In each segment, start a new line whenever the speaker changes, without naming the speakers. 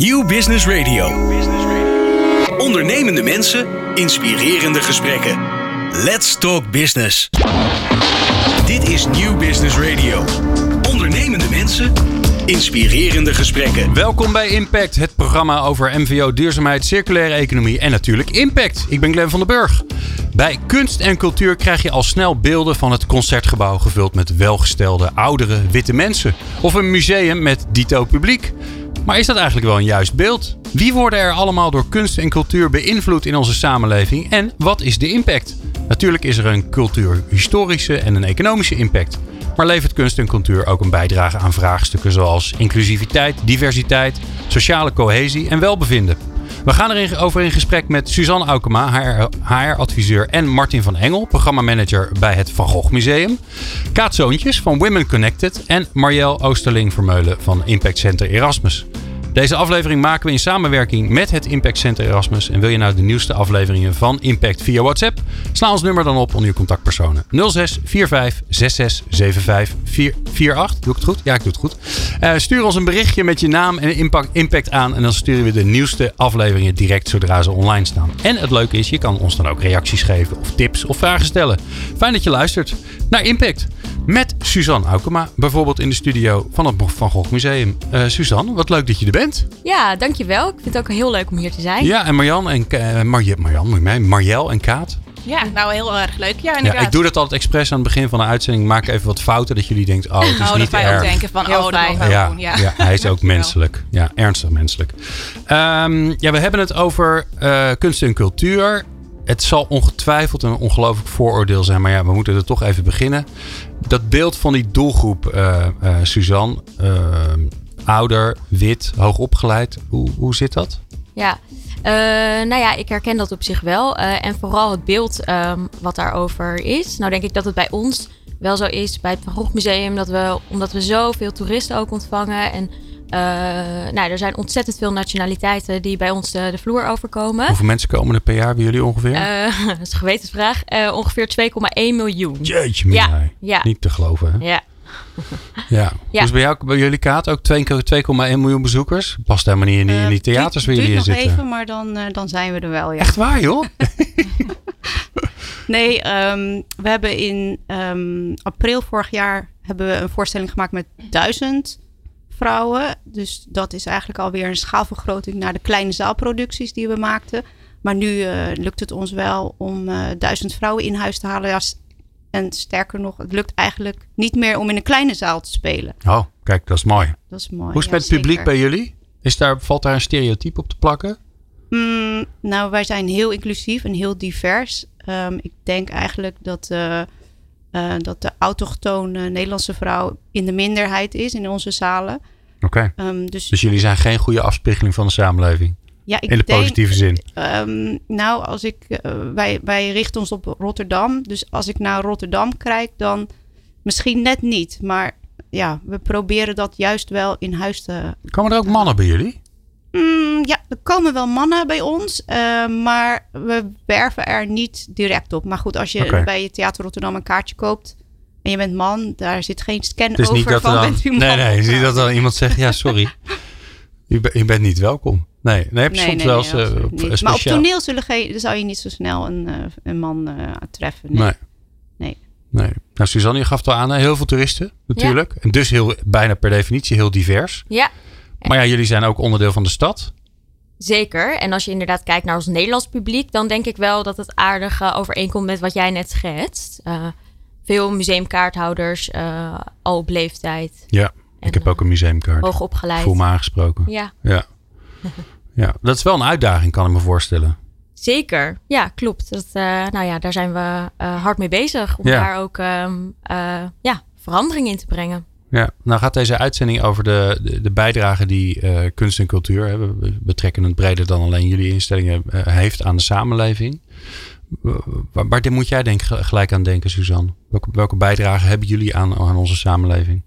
Nieuw Business Radio. Ondernemende mensen, inspirerende gesprekken. Let's talk business. Dit is Nieuw Business Radio. Ondernemende mensen, inspirerende gesprekken.
Welkom bij Impact, het programma over MVO, duurzaamheid, circulaire economie en natuurlijk impact. Ik ben Glenn van den Burg. Bij kunst en cultuur krijg je al snel beelden van het concertgebouw gevuld met welgestelde, oudere, witte mensen. Of een museum met dito publiek. Maar is dat eigenlijk wel een juist beeld? Wie worden er allemaal door kunst en cultuur beïnvloed in onze samenleving en wat is de impact? Natuurlijk is er een cultuurhistorische en een economische impact. Maar levert kunst en cultuur ook een bijdrage aan vraagstukken zoals inclusiviteit, diversiteit, sociale cohesie en welbevinden? We gaan erover in gesprek met Suzanne Aukema, HR-adviseur, en Martin van Engel, programmamanager bij het Van Gogh Museum. Kaat Zoontjes van Women Connected en Marielle Oosterling-Vermeulen van Impact Center Erasmus. Deze aflevering maken we in samenwerking met het Impact Center Erasmus. En wil je nou de nieuwste afleveringen van Impact via WhatsApp? Sla ons nummer dan op onder je contactpersonen. 06 45 66 75 48. Doe ik het goed? Ja, ik doe het goed. Uh, stuur ons een berichtje met je naam en impact, impact aan. En dan sturen we de nieuwste afleveringen direct zodra ze online staan. En het leuke is, je kan ons dan ook reacties geven of tips of vragen stellen. Fijn dat je luistert naar Impact. Met Suzanne Aukema, bijvoorbeeld in de studio van het Van Gogh Museum. Uh, Suzanne, wat leuk dat je er bent.
Ja, dankjewel. Ik vind het ook heel leuk om hier te zijn.
Ja, en Marjan en uh, Marjan, Marjan, mij, Marjel en Kaat.
Ja, nou heel erg leuk. Ja, inderdaad.
Ja, ik doe dat altijd expres aan het begin van de uitzending. Maak even wat fouten dat jullie denken, oh, het is
oh,
niet
dat
erg.
ook denken van, oh, dat
ja,
doen. Ja.
ja, hij is ook menselijk. Ja, ernstig menselijk. Um, ja, we hebben het over uh, kunst en cultuur. Het zal ongetwijfeld een ongelooflijk vooroordeel zijn, maar ja, we moeten er toch even beginnen. Dat beeld van die doelgroep, uh, uh, Suzanne, uh, ouder, wit, hoogopgeleid, hoe, hoe zit dat?
Ja, nou ja, ik herken dat op zich wel. en vooral het beeld um, wat daarover is. Nou denk ik dat het bij ons wel zo is, bij het Van Gogh Museum, dat we, omdat we zoveel toeristen ook ontvangen en uh, nou, er zijn ontzettend veel nationaliteiten die bij ons de, de vloer overkomen.
Hoeveel mensen komen er per jaar bij jullie ongeveer?
Dat is een gewetensvraag. Ongeveer 2,1 miljoen.
Jeetje, ja, ja. Niet te geloven, hè?
Ja.
Ja. ja. Dus bij, jou, bij jullie kaart ook 2,1 miljoen bezoekers? Past helemaal niet in, in die theaters waar jullie in zitten.
nog even, maar dan, dan zijn we er wel, ja.
Echt waar, joh?
nee, um, we hebben in um, april vorig jaar hebben we een voorstelling gemaakt met duizend vrouwen. Dus dat is eigenlijk alweer een schaalvergroting naar de kleine zaalproducties die we maakten. Maar nu uh, lukt het ons wel om uh, duizend vrouwen in huis te halen. Ja, en sterker nog, het lukt eigenlijk niet meer om in een kleine zaal te spelen.
Oh, kijk, dat is mooi.
Dat is mooi.
Hoe is het ja, met het publiek bij jullie? Is daar, valt daar een stereotype op te plakken?
Mm, nou, wij zijn heel inclusief en heel divers. Um, ik denk eigenlijk dat... Uh, uh, dat de autochtone Nederlandse vrouw in de minderheid is in onze zalen.
Oké. Okay. Um, dus, dus, jullie zijn geen goede afspiegeling van de samenleving?
Ja, ik
in de
denk,
positieve zin?
Um, nou, als ik, uh, wij, wij richten ons op Rotterdam. Dus als ik naar Rotterdam kijk, dan misschien net niet. Maar ja, we proberen dat juist wel in huis te...
Komen er ook mannen bij jullie?
Mm, ja, er komen wel mannen bij ons, uh, maar we werven er niet direct op. Maar goed, als je okay. bij je Theater Rotterdam een kaartje koopt en je bent man, daar zit geen scan
dus
over
niet dat
van
dan,
bent u man.
Nee, nee, zie dat dan iemand zegt, ja sorry, ben, je bent niet welkom. Nee, nee heb je
nee,
soms
nee,
wel eens uh,
niet. Maar op toneel zullen geen, zou je niet zo snel een, uh, een man uh, treffen. Nee.
nee.
nee.
Nou, Suzanne, je gaf het al aan, heel veel toeristen natuurlijk. Ja. En dus heel, bijna per definitie heel divers.
Ja.
Maar ja, jullie zijn ook onderdeel van de stad.
Zeker. En als je inderdaad kijkt naar ons Nederlands publiek, dan denk ik wel dat het aardig uh, overeenkomt met wat jij net schetst. Uh, veel museumkaarthouders, uh, al op leeftijd.
Ja, en, ik heb ook een museumkaart.
Hoog opgeleid.
Voel me aangesproken.
Ja.
Ja. ja, dat is wel een uitdaging, kan ik me voorstellen.
Zeker, ja, klopt. Dat, nou ja, daar zijn we hard mee bezig om
Ja.
daar ook um, ja, verandering in te brengen.
Ja, nou gaat deze uitzending over de, de, de bijdrage die kunst en cultuur, hè, we het breder dan alleen jullie instellingen, heeft aan de samenleving. Waar, waar moet jij denk, gelijk aan denken, Suzanne? Welke, welke bijdrage hebben jullie aan, aan onze samenleving?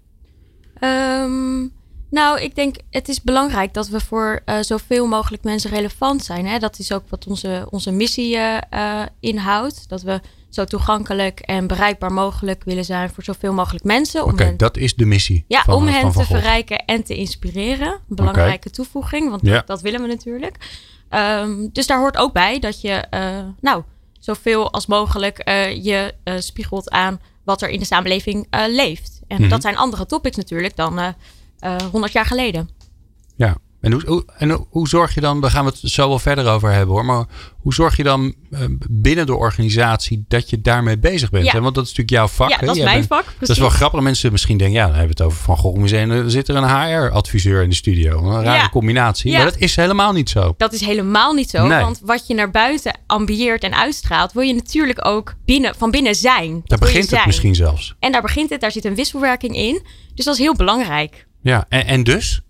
Um, Nou, ik denk het is belangrijk dat we voor uh, zoveel mogelijk mensen relevant zijn. Hè? Dat is ook wat onze, onze missie uh, inhoudt. Dat we zo toegankelijk en bereikbaar mogelijk willen zijn voor zoveel mogelijk mensen.
Oké, dat is de missie.
Ja, om hen te verrijken en te inspireren. Belangrijke toevoeging, want ja. dat willen we natuurlijk. Um, dus daar hoort ook bij dat je, nou, zoveel als mogelijk je spiegelt aan wat er in de samenleving leeft. En mhm. dat zijn andere topics natuurlijk dan 100 eh, jaar geleden.
Ja, en hoe, en hoe zorg je dan, daar gaan we het zo wel verder over hebben hoor, maar hoe zorg je dan eh, binnen de organisatie dat je daarmee bezig bent? Want dat is natuurlijk jouw vak.
Ja, dat is mijn vak.
Dat is wel grappig. Mensen misschien denken, ja, dan hebben we het over Van Gogh Museum. Er zit er een HR-adviseur in de studio. Een rare combinatie. Maar dat is helemaal niet zo.
Dat is helemaal niet zo. Want wat je naar buiten ambieert en uitstraalt, wil je natuurlijk ook binnen, van binnen zijn.
daar begint het misschien zelfs.
En daar begint het, daar zit een wisselwerking in. Dus dat is heel belangrijk.
Ja, en, en dus?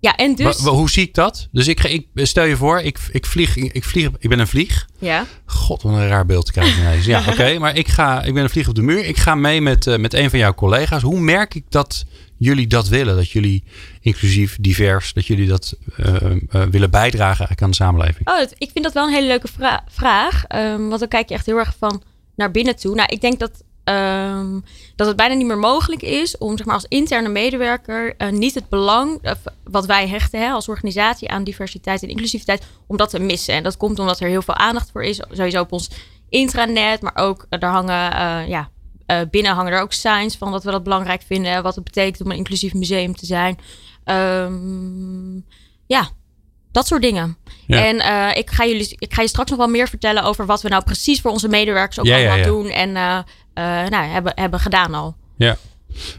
Ja, en dus...
hoe zie ik dat? Dus ik, ik stel je voor, ik, ik, vlieg, ik, vlieg, ik ben een vlieg.
Ja.
God, wat een raar beeld te krijgen. ja, oké. maar ik, ga, ik ben een vlieg op de muur. Ik ga mee met, uh, met een van jouw collega's. Hoe merk ik dat jullie dat willen? Dat jullie inclusief, divers, dat jullie dat uh, uh, willen bijdragen aan de samenleving?
Oh, ik vind dat wel een hele leuke vra vraag. Um, want dan kijk je echt heel erg van naar binnen toe. Nou, ik denk dat Um, dat het bijna niet meer mogelijk is om zeg maar, als interne medewerker uh, niet het belang uh, wat wij hechten hè, als organisatie aan diversiteit en inclusiviteit, om dat te missen. En dat komt omdat er heel veel aandacht voor is, sowieso op ons intranet, maar ook uh, daar hangen, ja, binnen hangen er ook signs van dat we dat belangrijk vinden, wat het betekent om een inclusief museum te zijn. Um, ja, dat soort dingen. En uh, ik, ga jullie, ik ga je straks nog wel meer vertellen over wat we nou precies voor onze medewerkers ook ja, allemaal ja, doen. En uh, nou, hebben, hebben gedaan al.
Ja.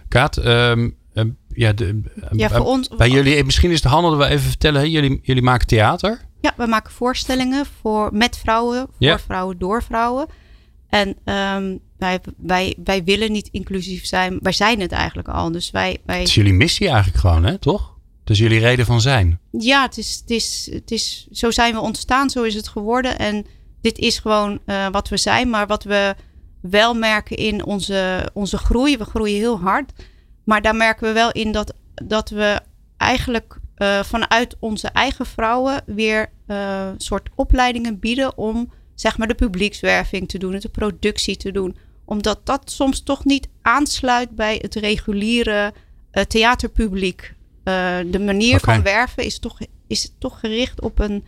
Kaat, um, um, ja, de,
ja, voor ons,
bij jullie, misschien is het handig dat we even vertellen? Jullie, jullie maken theater?
Ja, we maken voorstellingen voor, met vrouwen, voor vrouwen, door vrouwen. En um, wij, wij, wij willen niet inclusief zijn. Wij zijn het eigenlijk al. Dus wij, wij...
Het is jullie missie eigenlijk gewoon, hè? toch? Dus jullie reden van zijn?
Ja, het is, het is, het is, zo zijn we ontstaan, zo is het geworden. En dit is gewoon uh, wat we zijn. Maar wat we wel merken in onze, onze groei, we groeien heel hard. Maar daar merken we wel in dat, dat we eigenlijk uh, vanuit onze eigen vrouwen weer uh, soort opleidingen bieden om zeg maar de publiekswerving te doen, de productie te doen. Omdat dat soms toch niet aansluit bij het reguliere theaterpubliek. Uh, de manier van werven is toch, is toch gericht op een,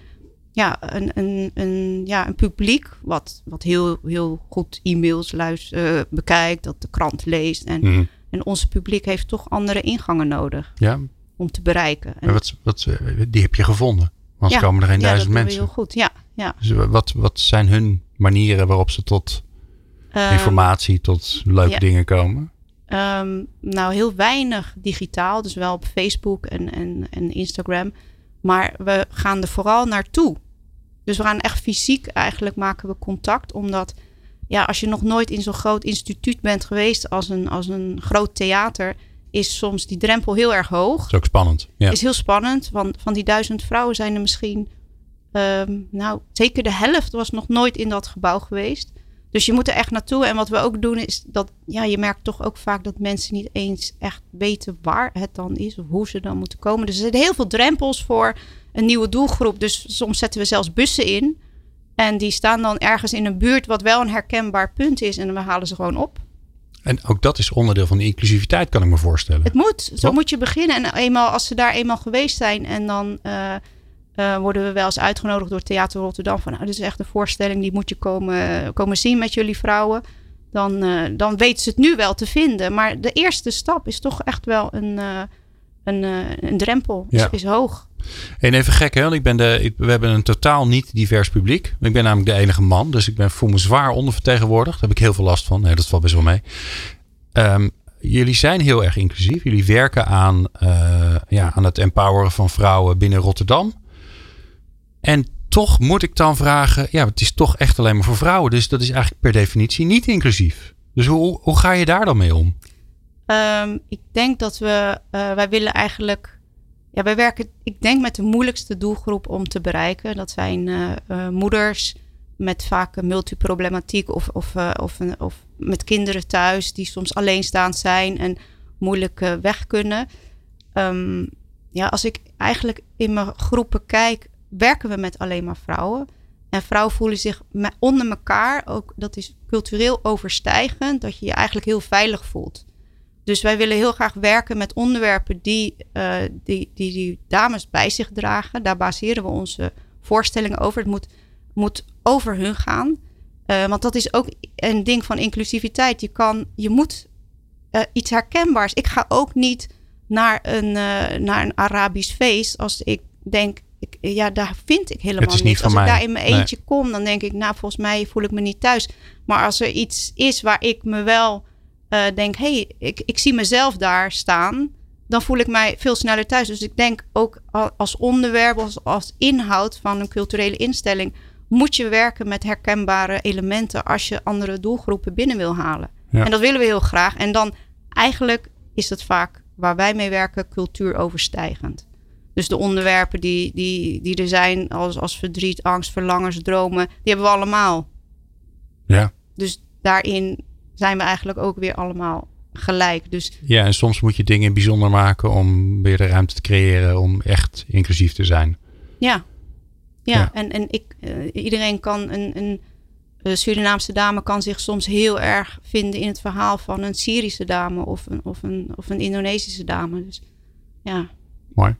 ja, een, een, een, ja, een publiek wat, wat heel, heel goed e-mails luistert, uh, bekijkt, dat de krant leest. En, mm. en ons publiek heeft toch andere ingangen nodig
ja.
om te bereiken.
En wat, wat, eh, die heb je gevonden? Want ja, komen er geen ja, duizend
dat
mensen.
heel goed, ja. ja.
Dus wat, wat zijn hun manieren waarop ze tot um, informatie, tot leuke dingen komen?
Um, nou, heel weinig digitaal, dus wel op Facebook en, en, en Instagram. Maar we gaan er vooral naartoe. Dus we gaan echt fysiek eigenlijk maken we contact. Omdat ja, als je nog nooit in zo'n groot instituut bent geweest als een, als een groot theater, is soms die drempel heel erg hoog. Dat
is ook spannend. Ja.
Is heel spannend. Want van die duizend vrouwen zijn er misschien, um, nou, zeker de helft was nog nooit in dat gebouw geweest. Dus je moet er echt naartoe. En wat we ook doen is dat, ja, je merkt toch ook vaak dat mensen niet eens echt weten waar het dan is of hoe ze dan moeten komen. Dus er zitten heel veel drempels voor een nieuwe doelgroep. Dus soms zetten we zelfs bussen in. En die staan dan ergens in een buurt wat wel een herkenbaar punt is. En we halen ze gewoon op.
En ook dat is onderdeel van de inclusiviteit, kan ik me voorstellen.
Het moet. Zo moet je beginnen. En eenmaal als ze daar eenmaal geweest zijn en dan. Uh, uh, worden we wel eens uitgenodigd door Theater Rotterdam. Van nou, dit is echt een voorstelling, die moet je komen, komen zien met jullie vrouwen. Dan, uh, dan weten ze het nu wel te vinden. Maar de eerste stap is toch echt wel een, uh, een, een drempel. Ja. Is, is hoog.
En even gek, hè? Ik ben de, ik, we hebben een totaal niet divers publiek. Ik ben namelijk de enige man, dus ik ben, voel me zwaar ondervertegenwoordigd. Daar heb ik heel veel last van. Nee, dat valt best wel mee. Um, jullie zijn heel erg inclusief. Jullie werken aan, uh, ja, aan het empoweren van vrouwen binnen Rotterdam. En toch moet ik dan vragen, ja, het is toch echt alleen maar voor vrouwen. Dus dat is eigenlijk per definitie niet inclusief. Dus hoe, hoe ga je daar dan mee om?
Um, ik denk dat we, uh, wij willen eigenlijk, ja, wij werken, ik denk met de moeilijkste doelgroep om te bereiken. Dat zijn uh, uh, moeders met vaak multiproblematiek of, of, of, of met kinderen thuis die soms alleenstaand zijn en moeilijk weg kunnen. ehm, ja, als ik eigenlijk in mijn groepen kijk, werken we met alleen maar vrouwen. En vrouwen voelen zich onder elkaar, ook dat is cultureel overstijgend, dat je je eigenlijk heel veilig voelt. Dus wij willen heel graag werken met onderwerpen die, uh, die, die, die dames bij zich dragen. Daar baseren we onze voorstellingen over. Het moet, moet over hun gaan. Uh, want dat is ook een ding van inclusiviteit. Je, kan, je moet uh, iets herkenbaars. Ik ga ook niet naar een, naar een Arabisch feest als ik denk, ik, ja, daar vind ik helemaal
niet.
Als
ik
daar in mijn eentje kom, dan denk ik, nou, volgens mij voel ik me niet thuis. Maar als er iets is waar ik me wel uh, denk, hé, hey, ik, ik zie mezelf daar staan, dan voel ik mij veel sneller thuis. Dus ik denk ook als onderwerp, als, als inhoud van een culturele instelling, moet je werken met herkenbare elementen als je andere doelgroepen binnen wil halen. Ja. En dat willen we heel graag. En dan eigenlijk is het vaak waar wij mee werken cultuuroverstijgend. Dus de onderwerpen die, die, die er zijn als, als verdriet, angst, verlangens, dromen, die hebben we allemaal.
Ja.
Dus daarin zijn we eigenlijk ook weer allemaal gelijk. Dus,
ja, en soms moet je dingen bijzonder maken om weer de ruimte te creëren om echt inclusief te zijn.
Ja, ja, en, en ik, uh, iedereen kan een, een, een Surinaamse dame kan zich soms heel erg vinden in het verhaal van een Syrische dame of een, of een, of een Indonesische dame. Dus ja.
Mooi.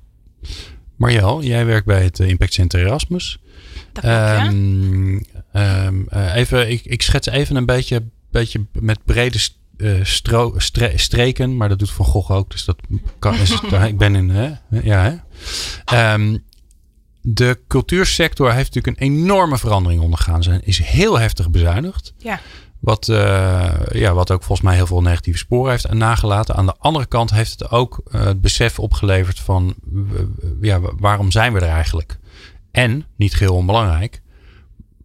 Marjel, jij werkt bij het Impact Center Erasmus.
Dat ja.
um, even, ik, ik schets even een beetje beetje met brede stro, stre, streken, maar dat doet Van Gogh ook. Dus dat kan. Is ik ben in. Hè? Ja, hè? Um, de cultuursector heeft natuurlijk een enorme verandering ondergaan. Ze is heel heftig bezuinigd.
Ja.
Wat, uh, ja, wat ook volgens mij heel veel negatieve sporen heeft nagelaten. Aan de andere kant heeft het ook uh, het besef opgeleverd van ja, waarom zijn we er eigenlijk? En, niet geheel onbelangrijk,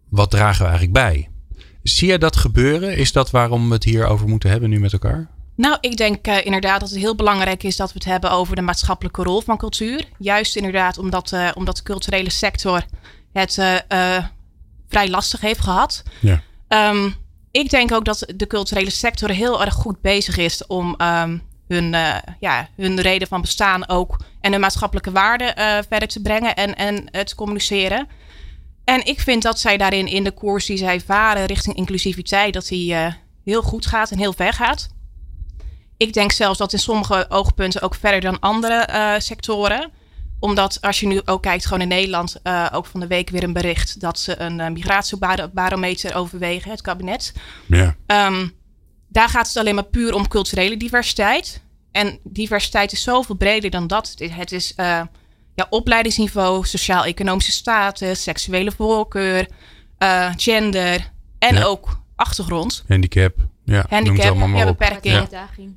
wat dragen we eigenlijk bij? Zie je dat gebeuren? Is dat waarom we het hier over moeten hebben nu met elkaar?
Nou, ik denk uh, inderdaad dat het heel belangrijk is dat we het hebben over de maatschappelijke rol van cultuur. Juist inderdaad omdat, uh, omdat de culturele sector het uh, vrij lastig heeft gehad.
Ja.
Um, ik denk ook dat de culturele sector heel erg goed bezig is om um, hun, ja, hun reden van bestaan ook en hun maatschappelijke waarden verder te brengen en, en te communiceren. En ik vind dat zij daarin in de koers die zij varen richting inclusiviteit, dat die uh, heel goed gaat en heel ver gaat. Ik denk zelfs dat in sommige oogpunten ook verder dan andere uh, sectoren. Omdat als je nu ook kijkt, gewoon in Nederland, uh, ook van de week weer een bericht dat ze een migratiebarometer overwegen, het kabinet.
Ja.
Um, daar gaat het alleen maar puur om culturele diversiteit. En diversiteit is zoveel breder dan dat. Het is ja, opleidingsniveau, sociaal-economische status, seksuele voorkeur, uh, gender en ja. ook achtergrond.
Handicap. Ja,
Handicap,
maar
ja, beperking.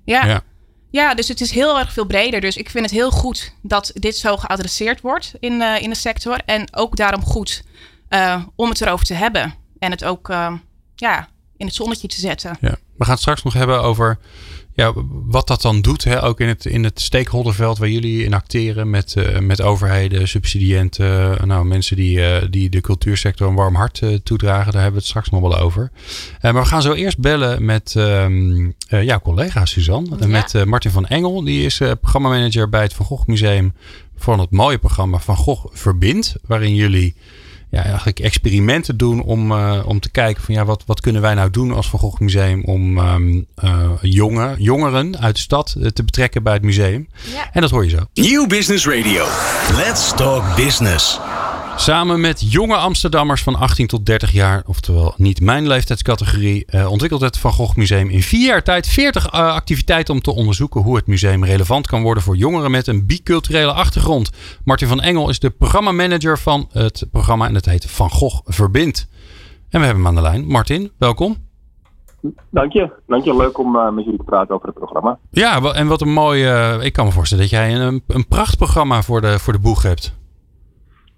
Ja.
Ja.
Ja.
dus het is heel erg veel breder. Dus ik vind het heel goed dat dit zo geadresseerd wordt in, uh, in de sector. En ook daarom goed uh, om het erover te hebben. En het ook ja, in het zonnetje te zetten.
Ja. We gaan het straks nog hebben over ja, wat dat dan doet, hè, ook in het, in het stakeholderveld waar jullie in acteren met, uh, met overheden, subsidiënten, nou, mensen die, uh, die de cultuursector een warm hart uh, toedragen. Daar hebben we het straks nog wel over. maar we gaan zo eerst bellen met um, jouw collega Suzanne, ja. met Martin van Engel. Die is programmamanager bij het Van Gogh Museum voor het mooie programma Van Gogh Verbindt, waarin jullie ja, eigenlijk experimenten doen om, uh, om te kijken van ja, wat, wat kunnen wij nou doen als Van Gogh Museum om um, uh, jongen, jongeren uit de stad uh, te betrekken bij het museum.
Ja.
En dat hoor je zo.
Nieuw Business Radio. Let's talk business.
Samen met jonge Amsterdammers van 18 tot 30 jaar, oftewel niet mijn leeftijdscategorie, uh, ontwikkelt het Van Gogh Museum in vier jaar tijd 40 uh, activiteiten om te onderzoeken hoe het museum relevant kan worden voor jongeren met een biculturele achtergrond. Martin van Engel is de programmamanager van het programma en het heet Van Gogh Verbindt. En we hebben hem aan de lijn. Martin, welkom.
Dank je. Dank je. Leuk om uh, met jullie te praten over het programma.
Ja, en wat een mooi. Uh, ik kan me voorstellen dat jij een, een prachtprogramma voor de, voor de boeg hebt.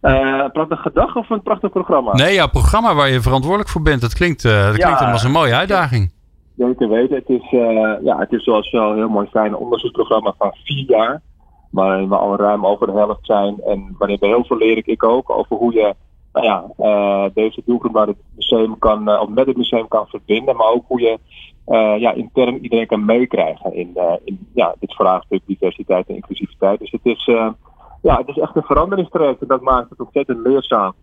Uh, een prachtige dag of een prachtig programma?
Nee, ja, programma waar je verantwoordelijk voor bent. Dat klinkt, uh, dat klinkt als een mooie uitdaging.
Zeker weten. Het is, uh, ja, het is zoals wel een heel mooi fijn onderzoeksprogramma van vier jaar. Waarin we al ruim over de helft zijn. En waarin we heel veel leren, ik ook, over hoe je nou ja, deze doelgroep naar het museum kan, of met het museum kan verbinden, maar ook hoe je ja, intern iedereen kan meekrijgen in, in ja, dit vraagstuk diversiteit en inclusiviteit. Dus het is, ja, het is echt een veranderingstraject en dat maakt het ontzettend leerzaam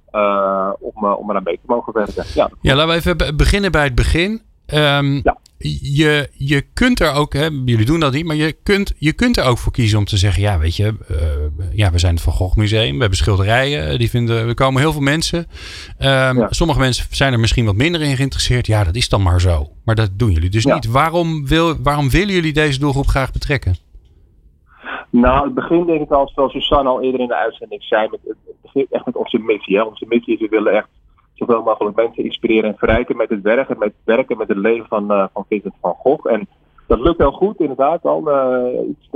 om, om eraan mee te mogen werken. Ja,
ja laten we even beginnen bij het begin. Um, ja je, je kunt er ook, hè, jullie doen dat niet, maar je kunt, je kunt er ook voor kiezen om te zeggen: ja, weet je, uh, ja, we zijn het Van Gogh Museum, we hebben schilderijen, eh, die vinden, er komen heel veel mensen. Um, Sommige mensen zijn er misschien wat minder in geïnteresseerd. Ja, dat is dan maar zo. Maar dat doen jullie dus niet. Waarom, wil, waarom willen jullie deze doelgroep graag betrekken?
Nou, het begin denk ik al, zoals Susanne al eerder in de uitzending zei, met, het begint echt met onze missie. Hè. Onze missie is, we willen echt zoveel mogelijk mensen inspireren en verrijken met het werken, met werken met het leven van, uh, van Vincent van Gogh. En dat lukt wel goed, inderdaad al. Uh, iets,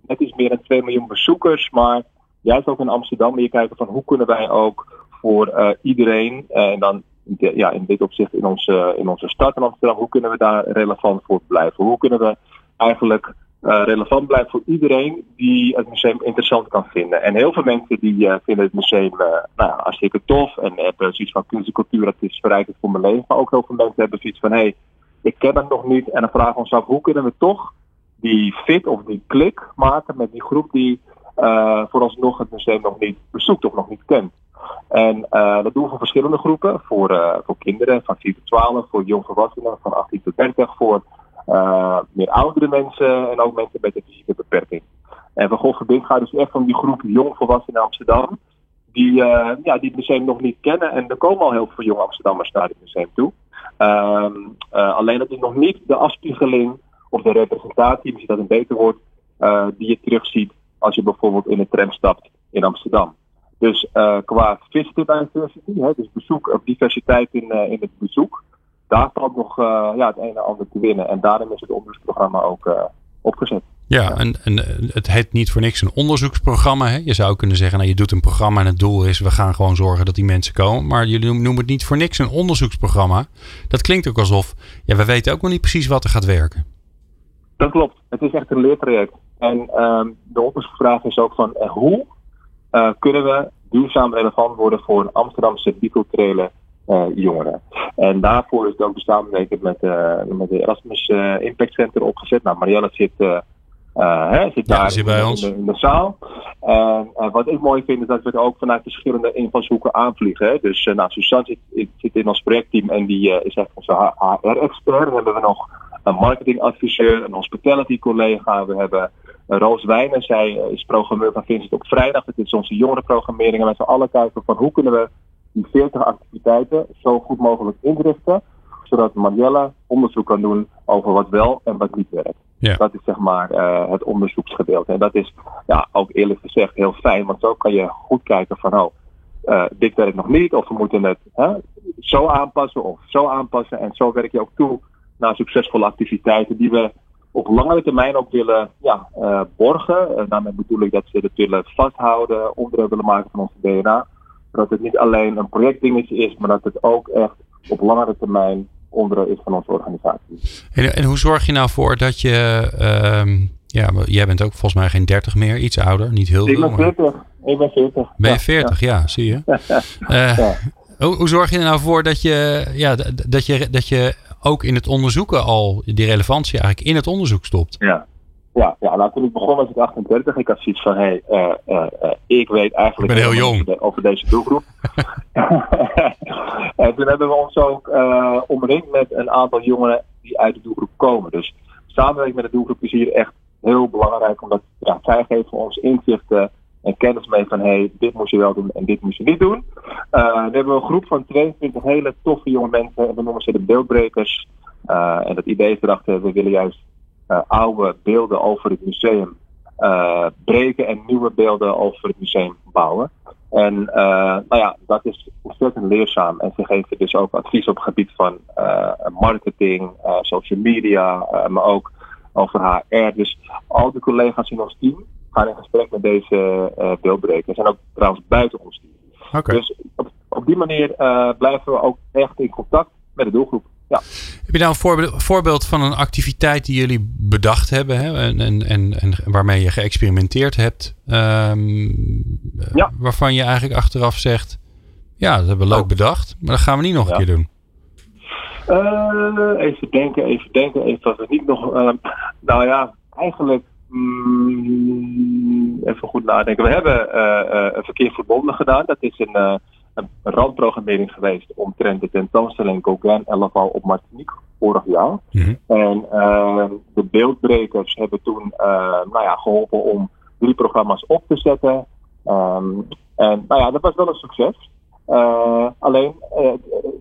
net iets meer dan 2 miljoen bezoekers, maar juist ook in Amsterdam je kijken van hoe kunnen wij ook voor uh, iedereen, en dan ja, in dit opzicht in onze, in onze stad in Amsterdam, hoe kunnen we daar relevant voor blijven? Hoe kunnen we eigenlijk uh, relevant blijft voor iedereen die het museum interessant kan vinden. En heel veel mensen die uh, vinden het museum uh, nou, hartstikke tof en hebben zoiets van kunst en cultuur, dat is verrijkend voor mijn leven. Maar ook heel veel mensen hebben zoiets van, hé, hey, ik ken het nog niet. En dan vragen we ons af, hoe kunnen we toch die fit of die klik maken met die groep die vooralsnog het museum nog niet bezoekt of nog niet kent. En dat doen we voor verschillende groepen. Voor, voor kinderen van 4 tot 12, voor jongvolwassenen van 18 tot 30, voor meer oudere mensen en ook mensen met een fysieke beperking. En Van Gogh Verbind gaat dus echt van die groep jongvolwassenen in Amsterdam, die, uh, ja, die het museum nog niet kennen. En er komen al heel veel jonge Amsterdammers naar het museum toe. Uh, alleen dat is nog niet de afspiegeling of de representatie, misschien dat een beter woord, die je terugziet als je bijvoorbeeld in een tram stapt in Amsterdam. Dus qua visitor diversity, hè, dus bezoek diversiteit in, in het bezoek, daar valt nog uh, ja, het een en ander te winnen. En daarom is het onderzoeksprogramma ook uh, opgezet.
Ja, En, en het heet niet voor niks een onderzoeksprogramma. Hè? Je zou kunnen zeggen, nou, je doet een programma en het doel is, we gaan gewoon zorgen dat die mensen komen. Maar jullie noemen het niet voor niks een onderzoeksprogramma. Dat klinkt ook alsof, ja, we weten ook nog niet precies wat er gaat werken.
Dat klopt. Het is echt een leertraject. En uh, de onderzoeksvraag is ook van, uh, hoe kunnen we duurzaam relevant worden voor Amsterdamse biculturele jongeren. En daarvoor is het ook samenwerking met, uh, met de Erasmus uh, Impact Center opgezet. Nou, Marielle zit, hè, zit daar
zit bij
in,
ons.
In, de, zaal. En wat ik mooi vind is dat we het ook vanuit verschillende invalshoeken aanvliegen. Hè. Dus nou, Suzanne zit, zit, in ons projectteam en die is echt onze HR-expert. Dan hebben we nog een marketingadviseur, een hospitality collega. We hebben Roos Wijnen, zij is programmeur van Vincent op vrijdag. Het is onze jongerenprogrammering. En met z'n allen kijken van hoe kunnen we die 40 activiteiten zo goed mogelijk inrichten, zodat Marielle onderzoek kan doen over wat wel en wat niet werkt.
Ja.
Dat is zeg maar uh, het onderzoeksgedeelte. En dat is ja, ook eerlijk gezegd heel fijn, want zo kan je goed kijken van oh, uh, dit werkt nog niet, of we moeten het hè, zo aanpassen of zo aanpassen. En zo werk je ook toe naar succesvolle activiteiten die we op langere termijn ook willen ja, uh, borgen. daarmee bedoel ik dat ze het willen vasthouden, onderdeel willen maken van onze DNA dat het niet alleen een projectdingetje is, maar dat het ook echt op langere termijn onderdeel is van onze organisatie.
En, en hoe zorg je nou voor dat je, uh, ja, jij bent ook volgens mij geen 30 meer, iets ouder, niet heel
veel. Ik ben 40. Ik ben 40.
Ben je 40, ja, zie je. uh, ja. Hoe, hoe, zorg je er nou voor dat je, ja, dat, je, dat je ook in het onderzoeken al die relevantie eigenlijk in het onderzoek stopt?
Ja, ja, ja, nou toen ik begon was ik 38. Ik had zoiets van, hé, hey, uh, uh, ik weet eigenlijk
ik ben heel jong.
Over, over, deze doelgroep. en toen hebben we ons ook uh, omringd met een aantal jongeren die uit de doelgroep komen. Dus samenwerking met de doelgroep is hier echt heel belangrijk, omdat ja, zij geven ons inzichten en kennis mee van, hé, hey, dit moet je wel doen en dit moet je niet doen. we hebben een groep van 22 hele toffe jonge mensen, en we noemen ze de beeldbrekers. en het idee is erachter, we willen juist oude beelden over het museum uh, breken en nieuwe beelden over het museum bouwen. En uh, nou ja, dat is ontzettend leerzaam. En ze geven dus ook advies op het gebied van marketing, social media, maar ook over HR. Dus al de collega's in ons team gaan in gesprek met deze beeldbrekers. En ook trouwens buiten ons team.
Okay.
Dus op, op die manier blijven we ook echt in contact met de doelgroep. Ja.
Heb je nou een voorbeeld, voorbeeld, van een activiteit die jullie bedacht hebben hè, en, en, en, en waarmee je geëxperimenteerd hebt, um,
ja.
waarvan je eigenlijk achteraf zegt, Ja, dat hebben we leuk
Oh.
bedacht. Maar dat gaan we niet nog een keer doen.
Eh, even denken, even denken. Even wat we niet nog. eh, nou ja, eigenlijk. mm, even goed nadenken. We hebben eh, eh, een verkeer verbonden gedaan. Dat is een, een randprogrammering geweest omtrent de tentoonstelling Gauguin en Laval op Martinique vorig jaar.
Mhm.
En eh, de beeldbrekers hebben toen eh, nou ja, geholpen om drie programma's op te zetten. Ehm, en nou ja, dat was wel een succes. Eh, alleen, eh,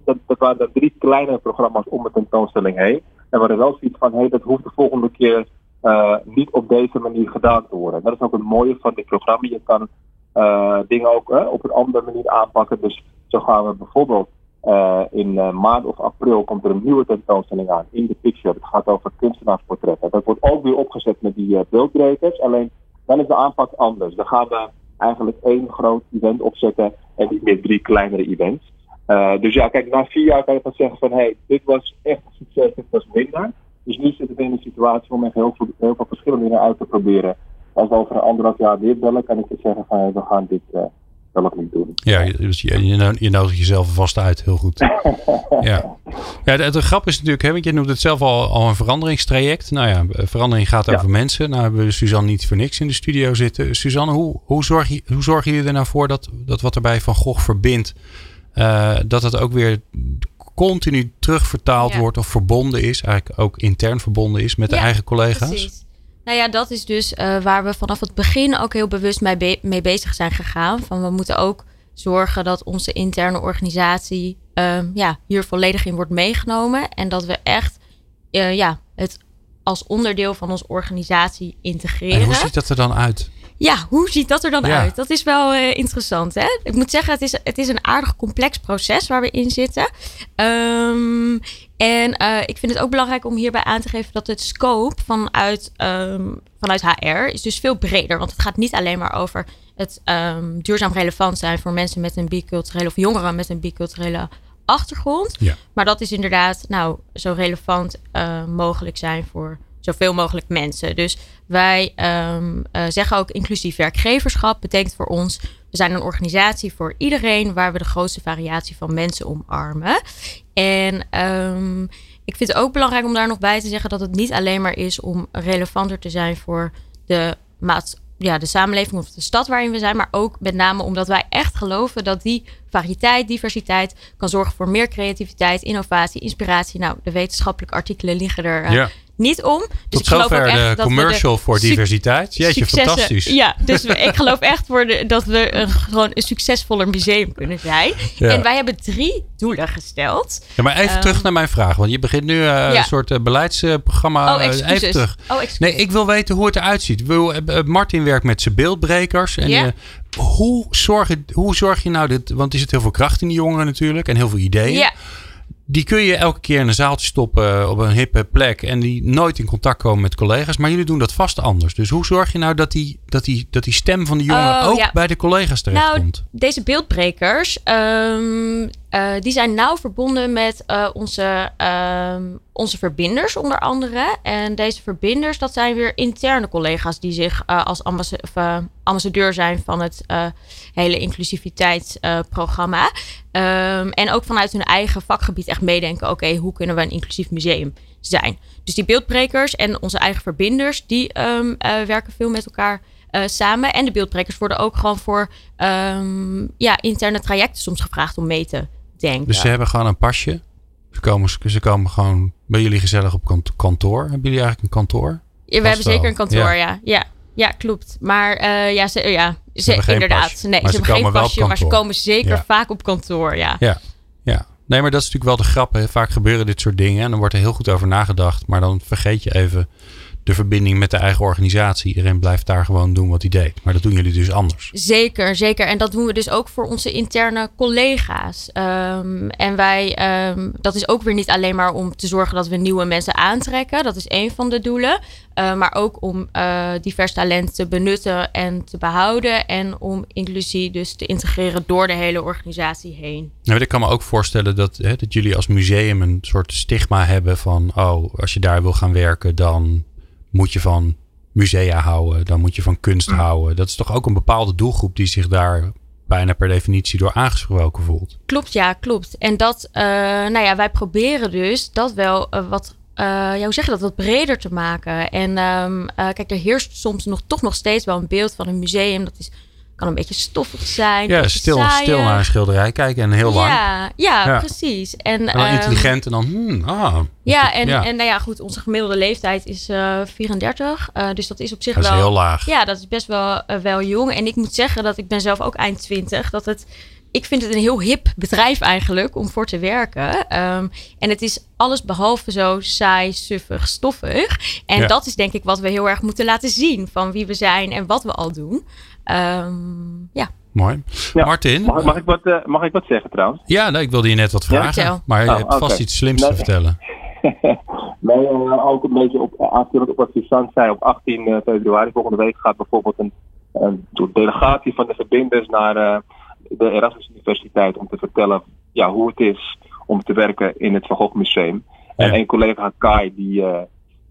dat, dat waren drie kleine programma's om de tentoonstelling heen. En we hadden wel zoiets van, hey, dat hoeft de volgende keer niet op deze manier gedaan te worden. Dat is ook het mooie van dit programma. Je kan dingen ook eh, op een andere manier aanpakken. Dus zo gaan we bijvoorbeeld eh, in eh, maart of april komt er een nieuwe tentoonstelling aan in de picture. Het gaat over kunstenaarsportretten. Dat wordt ook weer opgezet met die eh, beeldbrekers. Alleen dan is de aanpak anders. Dan gaan we eigenlijk één groot event opzetten en niet meer drie kleinere events. Eh, dus ja, kijk, na vier jaar kan je van zeggen van hé, hey, dit was echt een succes, dit was minder. Dus nu zitten we in een situatie om echt heel veel, heel veel verschillende dingen uit te proberen. Als we over een anderhalf jaar weer bellen, kan ik je zeggen van hey, we gaan dit eh wel of niet doen.
Ja, je- dus je, je, no- je nodigt jezelf vast uit. Heel goed. Ja, ja de, de grap is natuurlijk, hè, want je noemt het zelf al, al een veranderingstraject. Nou ja, eh, verandering gaat
Ja.
over mensen. Nou hebben we Suzanne niet voor niks in de studio zitten. Suzanne, hoe, hoe, zorg je, hoe zorgen jullie er nou voor dat, dat wat er bij Van Gogh verbindt, eh, dat het ook weer continu terugvertaald
Ja.
wordt of verbonden is, eigenlijk ook intern verbonden is met de
Ja,
eigen collega's?
Precies. Nou ja, dat is dus eh, waar we vanaf het begin ook heel bewust mee, be- mee bezig zijn gegaan. Van we moeten ook zorgen dat onze interne organisatie ehm, ja, hier volledig in wordt meegenomen. En dat we echt eh, ja, het als onderdeel van onze organisatie integreren.
En hoe ziet dat er dan uit?
Ja, hoe ziet dat er dan
Ja.
uit? Dat is wel eh, interessant. Hè? Ik moet zeggen, het is, het is een aardig complex proces waar we in zitten. Ehm, en eh, ik vind het ook belangrijk om hierbij aan te geven dat het scope vanuit, ehm, vanuit HR is dus veel breder. Want het gaat niet alleen maar over het ehm, duurzaam relevant zijn voor mensen met een biculturele of jongeren met een biculturele achtergrond.
Ja.
Maar dat is inderdaad nou, zo relevant eh, mogelijk zijn voor zoveel mogelijk mensen. Dus wij ehm, eh, zeggen ook inclusief werkgeverschap betekent voor ons... we zijn een organisatie voor iedereen... waar we de grootste variatie van mensen omarmen. En ehm, ik vind het ook belangrijk om daar nog bij te zeggen... dat het niet alleen maar is om relevanter te zijn voor de maat, ja, de samenleving of de stad waarin we zijn, maar ook met name omdat wij echt geloven dat die variëteit, diversiteit kan zorgen voor meer creativiteit, innovatie, inspiratie. Nou, de wetenschappelijke artikelen liggen er eh. Niet om. Dus
Tot
ik geloof ook echt
de commercial voor
suc-
diversiteit. Jeetje, fantastisch.
Ja, dus we, ik geloof echt voor de, dat we een, gewoon een succesvoller museum kunnen zijn.
Ja.
En wij hebben drie doelen gesteld.
Ja, maar even
Ehm,
terug naar mijn vraag. Want je begint nu eh,
Ja.
een soort eh, beleidsprogramma.
oh,
eh,
excuses.
even terug.
Oh, excuses.
Nee, ik wil weten hoe het eruit ziet. Martin werkt met zijn beeldbrekers. En hoe, zorg je, hoe zorg je nou dit? Want er zit heel veel kracht in die jongeren natuurlijk. En heel veel ideeën.
Ja,
Die kun je elke keer in een zaaltje stoppen eh, op een hippe plek. En die nooit in contact komen met collega's. Maar jullie doen dat vast anders. Dus hoe zorg je nou dat die, dat die, dat die stem van die jongeren
Oh,
ook
ja.
bij de collega's terechtkomt?
Nou, deze beeldbrekers, ehm, eh, die zijn nauw verbonden met eh, onze, ehm, onze verbinders onder andere. En deze verbinders, dat zijn weer interne collega's die zich eh, als ambassadeur zijn van het hele inclusiviteitsprogramma. Ehm, en ook vanuit hun eigen vakgebied echt meedenken, oké, hoe kunnen we een inclusief museum zijn? Dus die beeldbrekers en onze eigen verbinders, die ehm, eh, werken veel met elkaar eh, samen. En de beeldbrekers worden ook gewoon voor ehm, ja, interne trajecten soms gevraagd om mee te denken.
Dus ze hebben gewoon een pasje. Ze komen, ze komen gewoon bij jullie gezellig op kant- kantoor. Hebben jullie eigenlijk een kantoor?
Ja, we
vast
hebben zeker een kantoor,
Ja.
ja. ja. Ja, klopt. Maar eh, ja, ze, ja ze,
hebben
inderdaad. Nee,
Maar
ze, hebben geen pasje, maar ze komen zeker
Ja.
vaak op kantoor, ja.
Ja, ja. Nee, maar dat is natuurlijk wel de grap. hè. Vaak gebeuren dit soort dingen en dan wordt er heel goed over nagedacht. Maar dan vergeet je even de verbinding met de eigen organisatie. Iedereen blijft daar gewoon doen wat hij deed. Maar dat doen jullie dus anders.
Zeker, zeker. En dat doen we dus ook voor onze interne collega's. Ehm, en wij, ehm, dat is ook weer niet alleen maar om te zorgen dat we nieuwe mensen aantrekken. Dat is één van de doelen. Eh, maar ook om eh, divers talent te benutten en te behouden. En om inclusie dus te integreren door de hele organisatie heen.
Nou, ik kan me ook voorstellen dat, hè, dat jullie als museum een soort stigma hebben van... oh, als je daar wil gaan werken, dan moet je van musea houden. Dan moet je van kunst houden. Dat is toch ook een bepaalde doelgroep die zich daar bijna per definitie door aangesproken voelt.
Klopt, ja, klopt. En dat, uh, nou ja, wij proberen dus dat wel uh, wat, uh, ja, hoe zeg je dat, wat breder te maken. En um, kijk, er heerst soms nog toch nog steeds wel een beeld van een museum. Dat is kan een beetje stoffig zijn.
Ja, stil, stil naar een schilderij kijken en heel
ja,
lang.
Ja, ja, precies. En,
en um, intelligent en dan, hmm, ah.
Ja, en, ja. en nou ja, goed, onze gemiddelde leeftijd is uh, 34. Uh, dus dat is op zich
dat
wel...
is heel laag.
Ja, dat is best wel, uh, wel jong. En ik moet zeggen dat ik ben zelf ook eind 20. Dat het... Ik vind het een heel hip bedrijf eigenlijk om voor te werken. Um, en het is alles behalve zo saai, suffig, stoffig. En
Ja.
dat is denk ik wat we heel erg moeten laten zien van wie we zijn en wat we al doen. Um, ja.
Mooi.
Ja.
Martin?
Mag, mag, ik wat, uh, mag ik wat zeggen trouwens?
Ja, nee, ik wilde je net wat vragen. Maar je
Oh,
hebt vast iets slims
Nee.
te vertellen.
nee, uh, ook een beetje op, aanvullend op wat Suzanne zei. Op 18 uh, februari volgende week gaat bijvoorbeeld een, een delegatie van de verbinders naar uh, de Erasmus Universiteit om te vertellen ja, hoe het is om te werken in het Van Gogh Museum.
Ja.
En een collega Kai die, uh,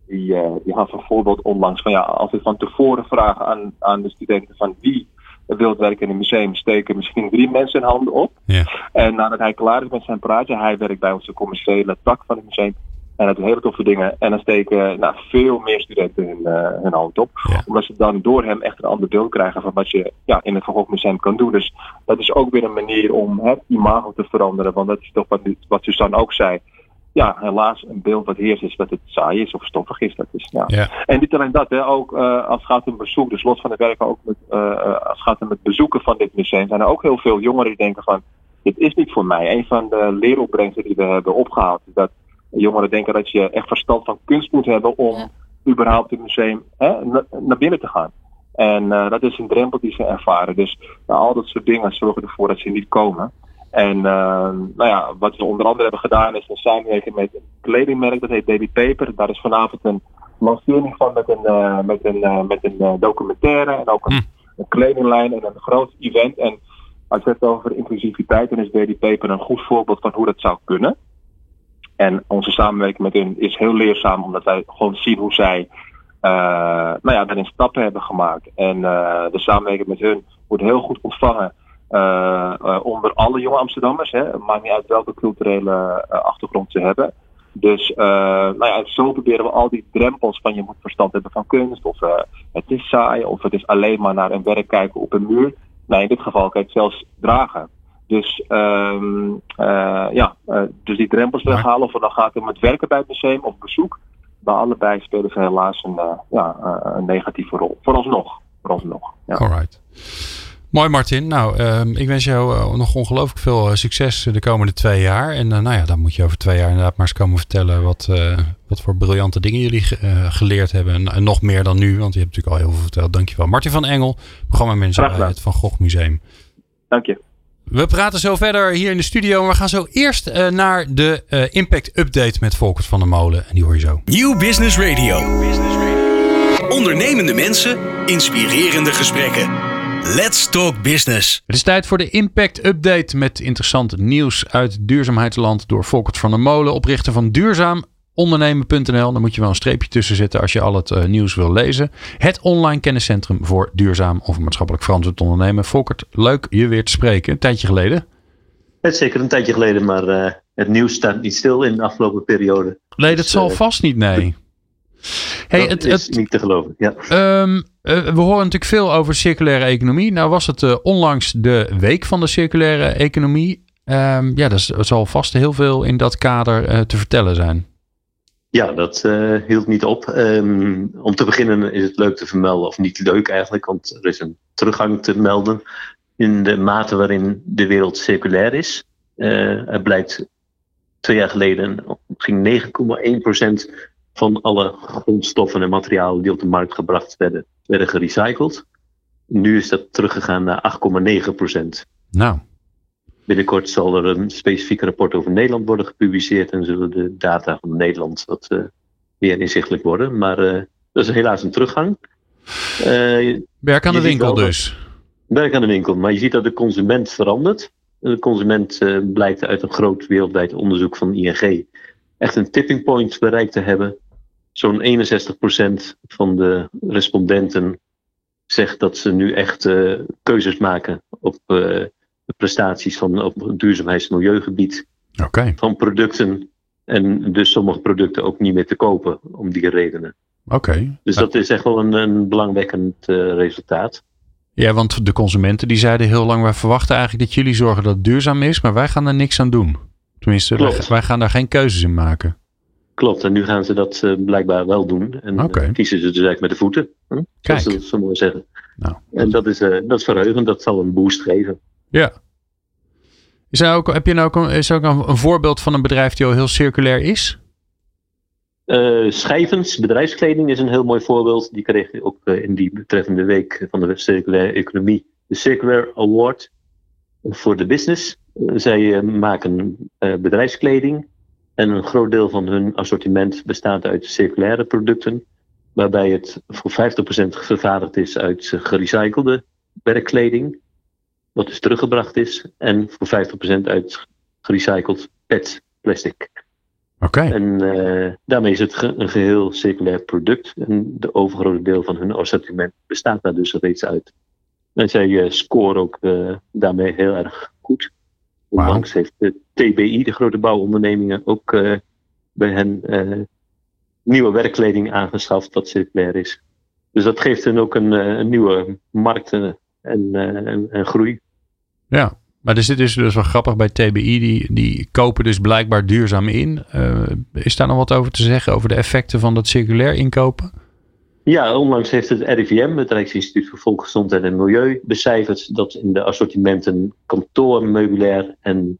die, uh, die had voorbeeld onlangs van ja, als we van tevoren vragen aan, aan de studenten van wie wil werken in een museum, steken misschien drie mensen hun handen op.
Ja.
En nadat hij klaar is met zijn praatje, hij werkt bij onze commerciële tak van het museum. En dat doen hele toffe dingen. En dan steken nou, veel meer studenten hun, uh, hun hand op.
Ja.
Omdat ze dan door hem echt een ander beeld krijgen van wat je ja, in het Van Gogh Museum kan doen. Dus dat is ook weer een manier om het imago te veranderen. Want dat is toch wat, wat Suzanne ook zei. Ja, helaas een beeld wat heerst is dat het saai is of stoffig is. Dat is ja.
Ja.
En niet alleen dat, hè, ook uh, als het gaat om bezoek, dus los van het werken ook met, uh, als het gaat om het bezoeken van dit museum, zijn er ook heel veel jongeren die denken van, dit is niet voor mij. Een van de leeropbrengsten die we hebben opgehaald is dat jongeren denken dat je echt verstand van kunst moet hebben om ja. überhaupt het museum hè, naar binnen te gaan. En uh, dat is een drempel die ze ervaren. Dus nou, al dat soort dingen zorgen ervoor dat ze niet komen. En uh, nou ja, wat we onder andere hebben gedaan is een samenwerking met een kledingmerk, dat heet Baby Paper. Daar is vanavond een lancering van met een, uh, met een, uh, met een uh, documentaire en ook een,
Hm.
een kledinglijn en een groot event. En als je het over inclusiviteit, dan is Baby Paper een goed voorbeeld van hoe dat zou kunnen. En onze samenwerking met hun is heel leerzaam, omdat wij gewoon zien hoe zij nou ja, daarin stappen hebben gemaakt. En de samenwerking met hun wordt heel goed ontvangen onder alle jonge Amsterdammers. Hè. Het maakt niet uit welke culturele uh, achtergrond ze hebben. Dus uh, nou ja, zo proberen we al die drempels van je moet verstand hebben van kunst, of uh, het is saai, of het is alleen maar naar een werk kijken op een muur. Nou, in dit geval kan je het zelfs dragen. Dus, um, uh, ja, dus die drempels weghalen, of het dan gaat om het werken bij het museum of bezoek. Bij allebei spelen ze helaas een, ja, een negatieve rol. Vooralsnog. Vooralsnog ja.
Alright. Mooi Martin. Nou, um, ik wens jou uh, nog ongelooflijk veel uh, succes de komende twee jaar. En uh, nou ja, dan moet je over twee jaar inderdaad maar eens komen vertellen wat, uh, wat voor briljante dingen jullie geleerd hebben. En, en, nog meer dan nu, want je hebt natuurlijk al heel veel verteld. Dankjewel. Martin van Engel, programmamanager bij het Van Gogh Museum.
Dank je.
We praten zo verder hier in de studio. Maar we gaan zo eerst uh, naar de uh, Impact Update met Volkert van der Molen. En die hoor je zo.
Nieuw Business Radio. Ondernemende mensen, inspirerende gesprekken. Let's Talk Business.
Het is tijd voor de Impact Update met interessant nieuws uit duurzaamheidsland door Volkert van der Molen, oprichter van Duurzaam ondernemen.nl. Dan moet je wel een streepje tussen zetten als je al het uh, nieuws wil lezen. Het online kenniscentrum voor duurzaam of maatschappelijk verantwoord ondernemen. Volkert, leuk je weer te spreken. Een tijdje geleden.
Het is zeker een tijdje geleden, maar uh, het nieuws staat niet stil in de afgelopen periode.
Nee, dat dus, zal uh, vast niet, nee.
Hey, dat het, is het, niet te geloven, ja.
Um, we horen natuurlijk veel over circulaire economie. Nou was het onlangs de week van de circulaire economie. Um, ja, er zal vast heel veel in dat kader te vertellen zijn.
Ja, dat hield niet op. Um, om te beginnen is het leuk te vermelden, of niet leuk eigenlijk, want er is een teruggang te melden in de mate waarin de wereld circulair is. Er blijkt twee jaar geleden ging 9,1% van alle grondstoffen en materialen die op de markt gebracht werden, werden gerecycled. Nu is dat teruggegaan naar 8,9%.
Nou.
Binnenkort zal er een specifiek rapport over Nederland worden gepubliceerd en zullen de data van Nederland wat uh, meer inzichtelijk worden. Maar uh, dat is helaas een teruggang.
Uh, werk aan de winkel dus.
Werk aan de winkel, maar je ziet dat de consument verandert. De consument blijkt uit een groot wereldwijd onderzoek van ING echt een tipping point bereikt te hebben. Zo'n 61% van de respondenten zegt dat ze nu echt eh, keuzes maken op eh, de prestaties van op duurzaamheids- en milieugebied van producten. En dus sommige producten ook niet meer te kopen om die redenen.
oké.
Dus dat is echt wel een, een belangwekkend eh, resultaat.
Ja, want de consumenten die zeiden heel lang, wij verwachten eigenlijk dat jullie zorgen dat het duurzaam is, maar wij gaan er niks aan doen. Tenminste, wij gaan daar geen keuzes in maken.
Klopt, en nu gaan ze dat eh, blijkbaar wel doen. En eh, kiezen ze dus eigenlijk met de voeten. Hm?
Kijk.
Ze dat zo mooi zeggen.
Nou.
En dat is, eh, dat is verheugend, dat zal een boost geven.
Ja. Is er ook, heb je nou ook, een, is er ook een, een voorbeeld van een bedrijf die al heel circulair is?
Eh, Schijvens, bedrijfskleding is een heel mooi voorbeeld. Die kreeg ook eh, in die betreffende week van de circulaire economie de Circular Award voor de business. Zij maken bedrijfskleding en een groot deel van hun assortiment bestaat uit circulaire producten, waarbij het voor 50% vervaardigd is uit gerecyclede werkkleding, wat dus teruggebracht is, en voor 50% uit gerecycled PET plastic.
Oké.
En eh, daarmee is het ge- een geheel circulair product. En de overgrote deel van hun assortiment bestaat daar dus reeds uit. En zij eh, scoren ook eh, daarmee heel erg goed. Onlangs heeft de TBI, de grote bouwondernemingen, ook eh, bij hen eh, nieuwe werkkleding aangeschaft wat circulair is. Dus dat geeft hen ook een, eh, een nieuwe markt en, en, en groei.
Ja. Maar er zit dus, dus wel grappig bij TBI, die, die kopen dus blijkbaar duurzaam in. Is daar nog wat over te zeggen over de effecten van dat circulair inkopen?
Ja, onlangs heeft het RIVM, het Rijksinstituut voor Volksgezondheid en Milieu, becijferd dat in de assortimenten kantoor, meubilair en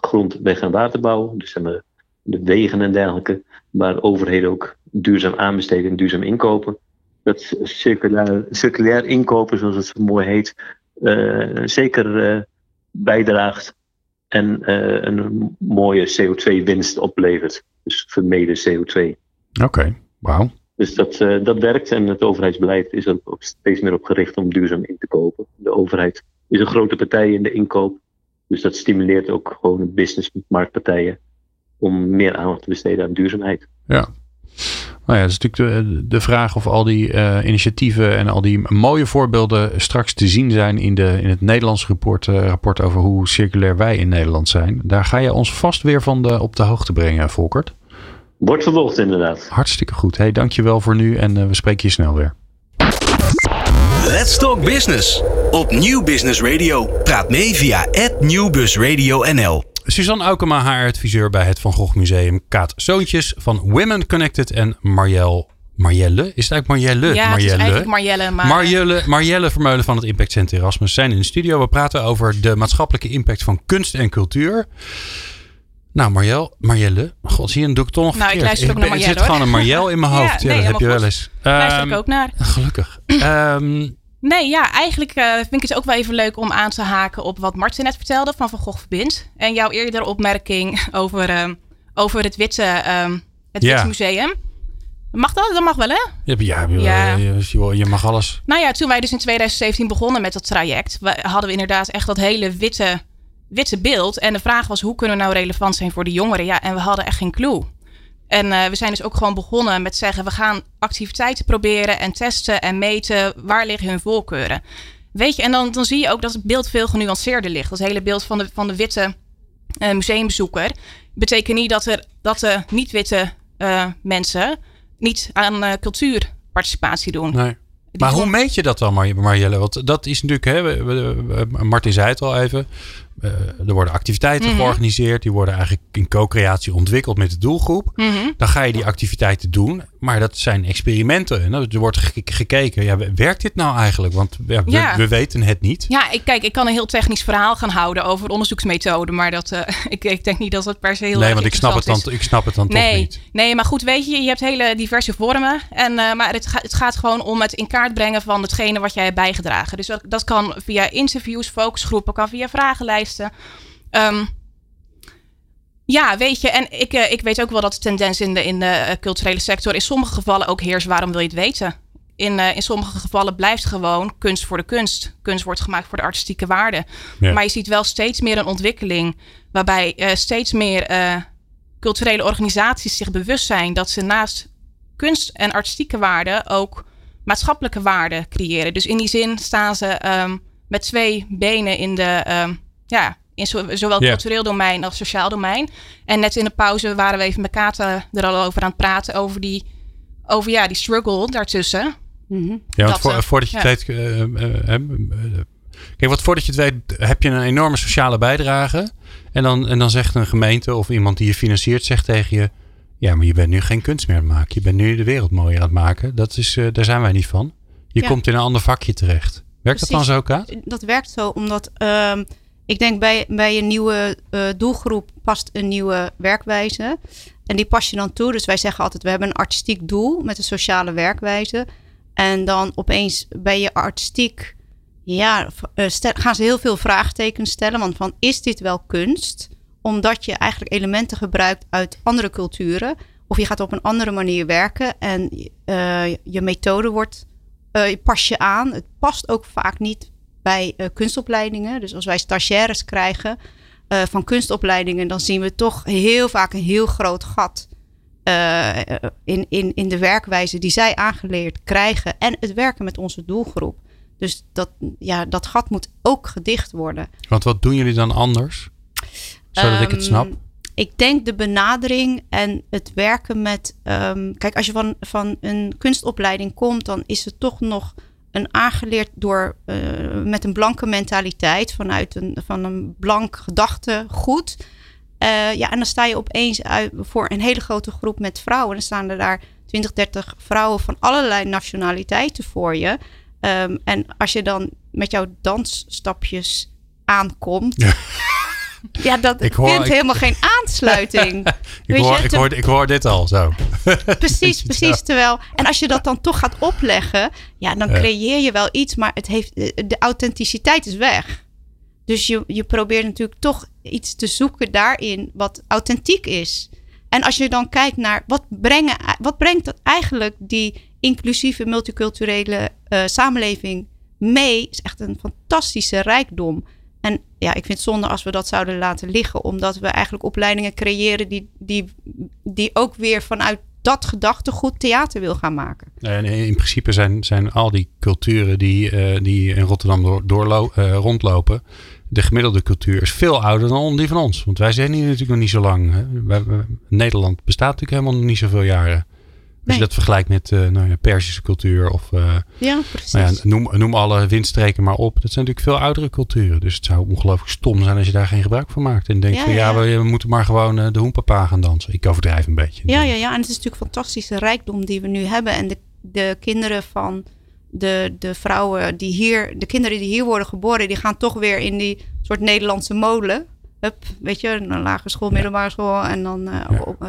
grond, weg- en waterbouw, dus zeg maar de wegen en dergelijke, waar overheden ook duurzaam aanbesteden en duurzaam inkopen, dat circulair, circulair inkopen, zoals het zo mooi heet, eh, zeker eh, bijdraagt en eh, een mooie CO2-winst oplevert. Dus vermeden CO2.
Oké, wauw.
Dus dat, eh, dat werkt en het overheidsbeleid is er ook steeds meer op gericht om duurzaam in te kopen. De overheid is een grote partij in de inkoop. Dus dat stimuleert ook gewoon business marktpartijen om meer aandacht te besteden aan duurzaamheid.
Ja. Nou ja, dat is natuurlijk de, de vraag of al die eh, initiatieven en al die mooie voorbeelden straks te zien zijn in, de, in het Nederlands rapport, eh, rapport over hoe circulair wij in Nederland zijn. Daar ga je ons vast weer van de, op de hoogte brengen, Volkert.
Wordt vervolgd inderdaad.
Hartstikke goed. Hey, dankjewel voor nu en eh, we spreken je snel weer.
Let's Talk Business. Op Nieuw Business Radio. Praat mee via @nieuwbusradio_nl.
Suzanne Aukema, haar adviseur bij het Van Gogh Museum. Kaat Zoontjes van Women Connected en Marielle. Marielle? Is het eigenlijk Marielle?
Ja, het is
Marielle.
eigenlijk Marjelle, maar...
Marielle, Marielle Vermeulen van het Impact Center Erasmus zijn in de studio. We praten over de maatschappelijke impact van kunst en cultuur. Nou, Marielle, Marielle. God, zie je, dan doe ik het toch nog
Nou, ik luister ook naar
ben- Er
Marielle,
zit gewoon een Marielle in mijn hoofd. Ja,
nee,
dat heb je wel eens.
luister ik
Ehm,
ook naar.
Gelukkig. Ehm,
Nee, ja, eigenlijk eh, vind ik het ook wel even leuk om aan te haken op wat Martin net vertelde van Van Gogh Verbindt. En jouw eerdere opmerking over, ehm, over het Witte, ehm, het
Ja.
Witte Museum. Mag dat? Dat mag wel, hè?
ja, ja,
Ja.
Je, je, mag alles.
Nou ja, toen wij dus in 2017 begonnen met dat traject, hadden we inderdaad echt dat hele witte, witte beeld. En de vraag was, hoe kunnen we nou relevant zijn voor de jongeren? Ja, en we hadden echt geen clue. En eh, we zijn dus ook gewoon begonnen met zeggen, we gaan activiteiten proberen en testen en meten. Waar liggen hun voorkeuren? Weet je, en dan, dan zie je ook dat het beeld veel genuanceerder ligt. Dat hele beeld van de, van de witte eh, museumbezoeker betekent niet dat, er, dat de niet-witte eh, mensen niet aan cultuurparticipatie doen.
Nee. Maar hoe meet je dat dan, Mar- Marjelle? Want dat is natuurlijk, hè, Martin zei het al even. Eh, er worden activiteiten
Mhm.
georganiseerd. Die worden eigenlijk in co-creatie ontwikkeld met de doelgroep.
Mhm.
Dan ga je die activiteiten doen. Maar dat zijn experimenten. En er wordt ge- gekeken, ja, werkt dit nou eigenlijk? Want ja, we,
Ja.
we weten het niet.
Ja, ik, kijk, ik kan een heel technisch verhaal gaan houden over onderzoeksmethoden, maar dat, eh, ik, ik denk niet dat het per se heel
nee,
erg
want ik snap, het dan,
is.
ik snap het dan toch
Nee,
niet.
nee, maar goed, weet je, je hebt hele diverse vormen. En, eh, maar het, ga- het gaat gewoon om het in kaart brengen van hetgene wat jij hebt bijgedragen. Dus dat, dat kan via interviews, focusgroepen, kan via vragenlijsten. Ehm, ja, weet je, en ik, eh, ik weet ook wel dat de tendens in de, in de eh, culturele sector in sommige gevallen ook heerst. Waarom wil je het weten? In, eh, in sommige gevallen blijft gewoon kunst voor de kunst. Kunst wordt gemaakt voor de artistieke waarde.
Ja.
Maar je ziet wel steeds meer een ontwikkeling waarbij steeds meer culturele organisaties zich bewust zijn dat ze naast kunst en artistieke waarde ook maatschappelijke waarde creëren. Dus in die zin staan ze ehm, met twee benen in de, ehm, ja, in zowel cultureel domein als sociaal domein. En net in de pauze waren we even met Kata er al over aan het praten over die, over, ja, die struggle daartussen.
Mhm.
Ja, want
Dat,
voor-
eh,
voordat je
ja.
het weet. eh, eh, kijk, wat voordat je het weet, heb je een enorme sociale bijdrage. En dan, en dan zegt een gemeente of iemand die je financiert, zegt tegen je. Ja, maar je bent nu geen kunst meer aan het maken. Je bent nu de wereld mooier aan het maken. Dat is, eh, daar zijn wij niet van. Je
Ja.
komt in een ander vakje terecht. Werkt dat dan zo, Kaat?
Dat werkt zo omdat ehm, ik denk bij, bij een nieuwe eh, doelgroep past een nieuwe werkwijze. En die pas je dan toe. Dus wij zeggen altijd, we hebben een artistiek doel met een sociale werkwijze. En dan opeens ben je artistiek, ja, eh, gaan ze heel veel vraagtekens stellen. Want van, is dit wel kunst? Omdat je eigenlijk elementen gebruikt uit andere culturen. Of je gaat op een andere manier werken en eh, je methode wordt, je pas je aan. Het past ook vaak niet bij eh, kunstopleidingen. Dus als wij stagiaires krijgen eh, van kunstopleidingen, dan zien we toch heel vaak een heel groot gat eh, in, in, in de werkwijze die zij aangeleerd krijgen en het werken met onze doelgroep. Dus dat, ja, dat gat moet ook gedicht worden.
Want wat doen jullie dan anders? Zodat ik het
Ehm,
snap.
Ik denk de benadering en het werken met. ehm, kijk, als je van, van een kunstopleiding komt, dan is het toch nog een aangeleerd door eh, met een blanke mentaliteit, vanuit een, van een blank gedachtegoed. Eh, ja, en dan sta je opeens voor een hele grote groep met vrouwen. En dan staan er daar 20, 30 vrouwen van allerlei nationaliteiten voor je. Ehm, en als je dan met jouw dansstapjes aankomt. dat
Ik hoor-
vindt
ik-
helemaal geen aansluiting.
Ik hoor,
je,
ik,
te-
hoor, ik hoor dit al zo.
precies, precies. Terwijl, en als je dat dan toch gaat opleggen, ja, dan
Ja.
creëer je wel iets, maar het heeft, de authenticiteit is weg. Dus je, je probeert natuurlijk toch iets te zoeken daarin wat authentiek is. En als je dan kijkt naar wat, brengen, wat brengt dat eigenlijk die inclusieve multiculturele eh, samenleving mee, is echt een fantastische rijkdom. En ja, ik vind het zonde als we dat zouden laten liggen, omdat we eigenlijk opleidingen creëren die, die, die ook weer vanuit dat gedachtegoed theater wil gaan maken.
En in principe zijn, zijn al die culturen die, eh, die in Rotterdam door, eh, rondlopen. De gemiddelde cultuur is veel ouder dan die van ons. Want wij zijn hier natuurlijk nog niet zo lang. Hè. Nederland bestaat natuurlijk helemaal nog niet zoveel jaren. Als je dat vergelijkt met eh nou ja, Persische cultuur of eh,
Ja, precies.
nou ja, noem, noem alle windstreken maar op. Dat zijn natuurlijk veel oudere culturen. Dus het zou ongelooflijk stom zijn als je daar geen gebruik van maakt. En denkt
Ja,
van ja, we, we moeten maar gewoon eh, de hoenpapa gaan dansen. Ik overdrijf een beetje.
Ja, ja, ja. En het is natuurlijk fantastische rijkdom die we nu hebben. En de, de kinderen van de, de vrouwen die hier, de kinderen die hier worden geboren, die gaan toch weer in die soort Nederlandse molen. Hup, weet je, een lagere school, middelbare school en dan
Ja.
op,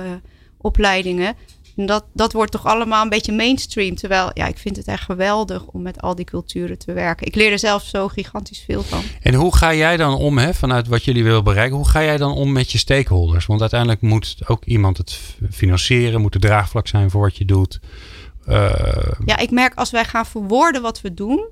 opleidingen. En dat, dat wordt toch allemaal een beetje mainstream. Terwijl, ja, ik vind het echt geweldig om met al die culturen te werken. Ik leer er zelf zo gigantisch veel van.
En hoe ga jij dan om, hè, vanuit wat jullie willen bereiken, hoe ga jij dan om met je stakeholders? Want uiteindelijk moet ook iemand het financieren, moet er draagvlak zijn voor wat je doet. Eh,
Ja, ik merk als wij gaan verwoorden wat we doen,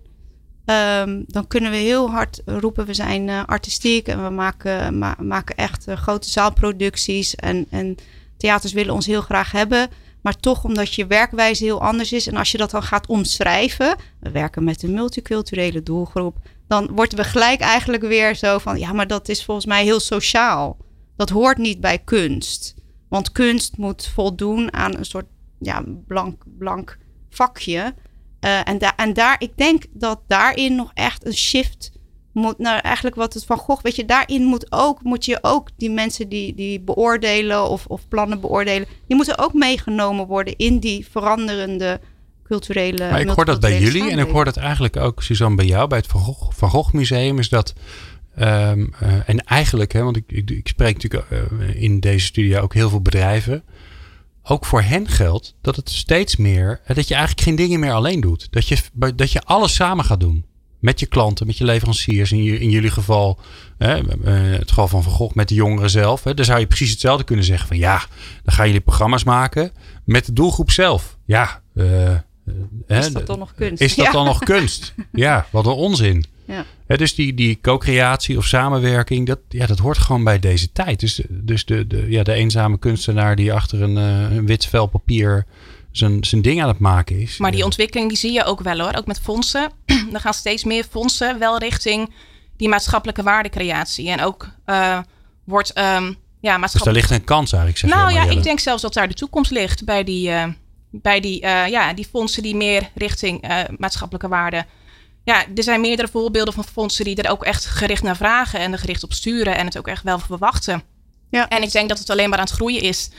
ehm, dan kunnen we heel hard roepen: we zijn eh, artistiek en we maken, ma- maken echt eh, grote zaalproducties. En, en theaters willen ons heel graag hebben. Maar toch, omdat je werkwijze heel anders is. En als je dat dan gaat omschrijven, we werken met een multiculturele doelgroep. Dan worden we gelijk eigenlijk weer zo van: ja, maar dat is volgens mij heel sociaal. Dat hoort niet bij kunst. Want kunst moet voldoen aan een soort ja, blank, blank vakje. Eh, en, da en daar, ik denk dat daarin nog echt een shift moet naar eigenlijk wat het van Gogh, weet je, daarin moet ook, moet je ook die mensen die, die beoordelen of, of plannen beoordelen, die moeten ook meegenomen worden in die veranderende culturele.
maar ik hoor dat bij jullie en ik hoor dat eigenlijk ook, Suzanne, bij jou, bij het Van Gogh, Van Gogh Museum, is dat. ehm, eh, en eigenlijk, hè, want ik, ik, ik spreek natuurlijk eh, in deze studio ook heel veel bedrijven. Ook voor hen geldt dat het steeds meer, eh, dat je eigenlijk geen dingen meer alleen doet. Dat je, dat je alles samen gaat doen. Met je klanten, met je leveranciers. In, je, in jullie geval, hè, eh, het geval van Van Gogh, met de jongeren zelf. Hè, dan zou je precies hetzelfde kunnen zeggen van ja, dan gaan jullie programma's maken met de doelgroep zelf. Ja, eh, eh, hè,
Is dat dan nog kunst?
Is dat
Ja.
dan nog kunst? Ja, wat een onzin.
Ja.
Hè, dus die, die co-creatie of samenwerking, dat, ja, dat hoort gewoon bij deze tijd. Dus, dus de, de, ja, de eenzame kunstenaar die achter een, een wit vel papier zijn, zijn ding aan het maken is.
Maar die ontwikkeling die zie je ook wel hoor. Ook met fondsen. er gaan steeds meer fondsen wel richting die maatschappelijke waardecreatie. En ook eh, wordt ehm ja,
Dus daar
maatschappelijk...
ligt een kans eigenlijk, zeg
nou ja, ik denk zelfs dat daar de toekomst ligt bij die, eh, bij die, eh, ja, die fondsen die meer richting eh, maatschappelijke waarde. Ja, er zijn meerdere voorbeelden van fondsen die er ook echt gericht naar vragen en er gericht op sturen en het ook echt wel verwachten.
Ja.
En ik denk dat het alleen maar aan het groeien is.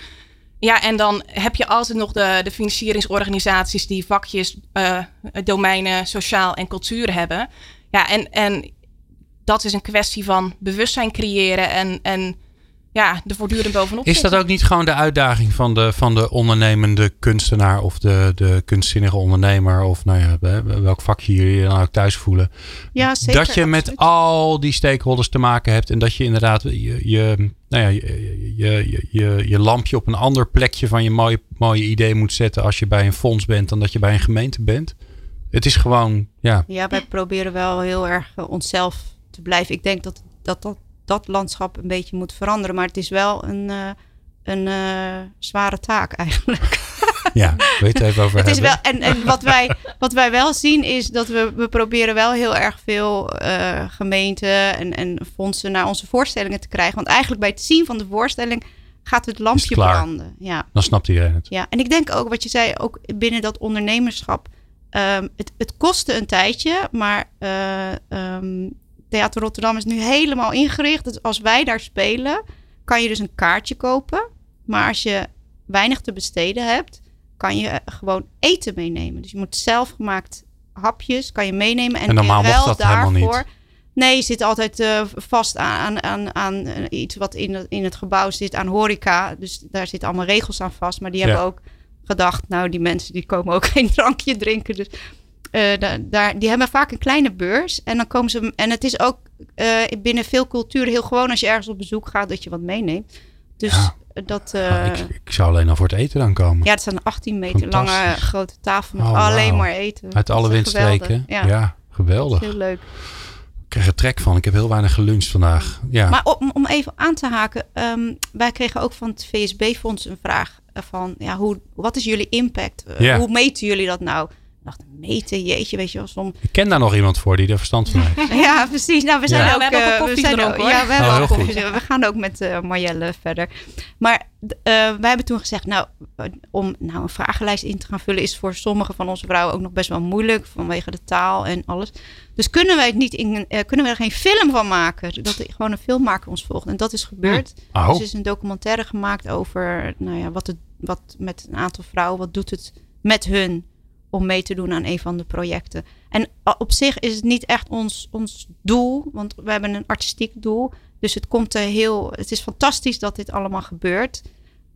Ja, en dan heb je altijd nog de, de financieringsorganisaties die vakjes, eh, domeinen, sociaal en cultuur hebben. Ja, en, en dat is een kwestie van bewustzijn creëren en, en ja, er voortdurend bovenop
Is dat ook niet gewoon de uitdaging van de, van de ondernemende kunstenaar of de, de kunstzinnige ondernemer of nou ja, hè, welk vakje jullie je dan ook thuis voelen?
Ja, zeker.
dat je met
absoluut.
al die stakeholders te maken hebt en dat je inderdaad je, je, nou ja, je, je, je, je, je lampje op een ander plekje van je mooie, mooie idee moet zetten als je bij een fonds bent dan dat je bij een gemeente bent. Het is gewoon, ja,
Ja, wij proberen wel heel erg eh, onszelf te blijven. Ik denk dat dat, dat dat landschap een beetje moet veranderen. Maar het is wel een, eh, een eh, zware taak eigenlijk.
ja, weet je even over
Het is wel, en en wat, wij, wat wij wel zien is dat we, we proberen wel heel erg veel eh, gemeenten en, en fondsen naar onze voorstellingen te krijgen. Want eigenlijk bij het zien van de voorstelling gaat het lampje
klaar.
branden. Ja.
Dan snapt iedereen het.
Ja, en ik denk ook wat je zei, ook binnen dat ondernemerschap. ehm, het, het kostte een tijdje, maar ehm, Theater Rotterdam is nu helemaal ingericht. Dus als wij daar spelen, kan je dus een kaartje kopen. Maar als je weinig te besteden hebt, kan je gewoon eten meenemen. Dus je moet zelfgemaakt hapjes, kan je meenemen. En,
En normaal mocht dat helemaal niet.
daarvoor- Nee, je zit altijd eh, vast aan, aan, aan eh, iets wat in het, in het gebouw zit, aan horeca. Dus daar zitten allemaal regels aan vast. Maar die
Ja.
hebben ook gedacht, nou, die mensen die komen ook geen drankje drinken. Dus eh, da- daar, die hebben vaak een kleine beurs. En dan komen ze. En het is ook eh, binnen veel culturen heel gewoon als je ergens op bezoek gaat dat je wat meeneemt. Dus
Ja.
dat.
Nou,
eh,
ik, ik zou alleen al voor het eten dan komen.
ja, het zijn 18 meter lange grote tafel met
Oh,
alleen maar eten.
Uit alle windstreken. Ja,
Ja,
geweldig.
heel leuk.
Ik krijg er trek van. Ik heb heel weinig geluncht vandaag. Ja.
Maar om, om even aan te haken, ehm, wij kregen ook van het VSB-fonds een vraag eh, van, ja, hoe, wat is jullie impact? Eh. Hoe meten jullie dat nou? Ik dacht, meten, jeetje, weet je wel, soms.
Ik ken daar nog iemand voor die er verstand van heeft.
Ja, precies. Nou, we zijn
Ja,
ook...
we hebben ook een
eh,
koffie
zijn
gedronken,
ook-
hoor.
Ja, we
Oh,
hebben koffie. We gaan ook met eh Marjelle verder. Maar eh, wij hebben toen gezegd, nou, om nou een vragenlijst in te gaan vullen is voor sommige van onze vrouwen ook nog best wel moeilijk vanwege de taal en alles. Dus kunnen wij het niet in, eh, kunnen we er geen film van maken? Dat er gewoon een filmmaker ons volgt. En dat is gebeurd.
Oh.
Dus er is een documentaire gemaakt over, nou ja, wat het, wat met een aantal vrouwen, wat doet het met hun om mee te doen aan een van de projecten. En a- op zich is het niet echt ons, ons doel, want we hebben een artistiek doel. Dus het komt er heel, het is fantastisch dat dit allemaal gebeurt.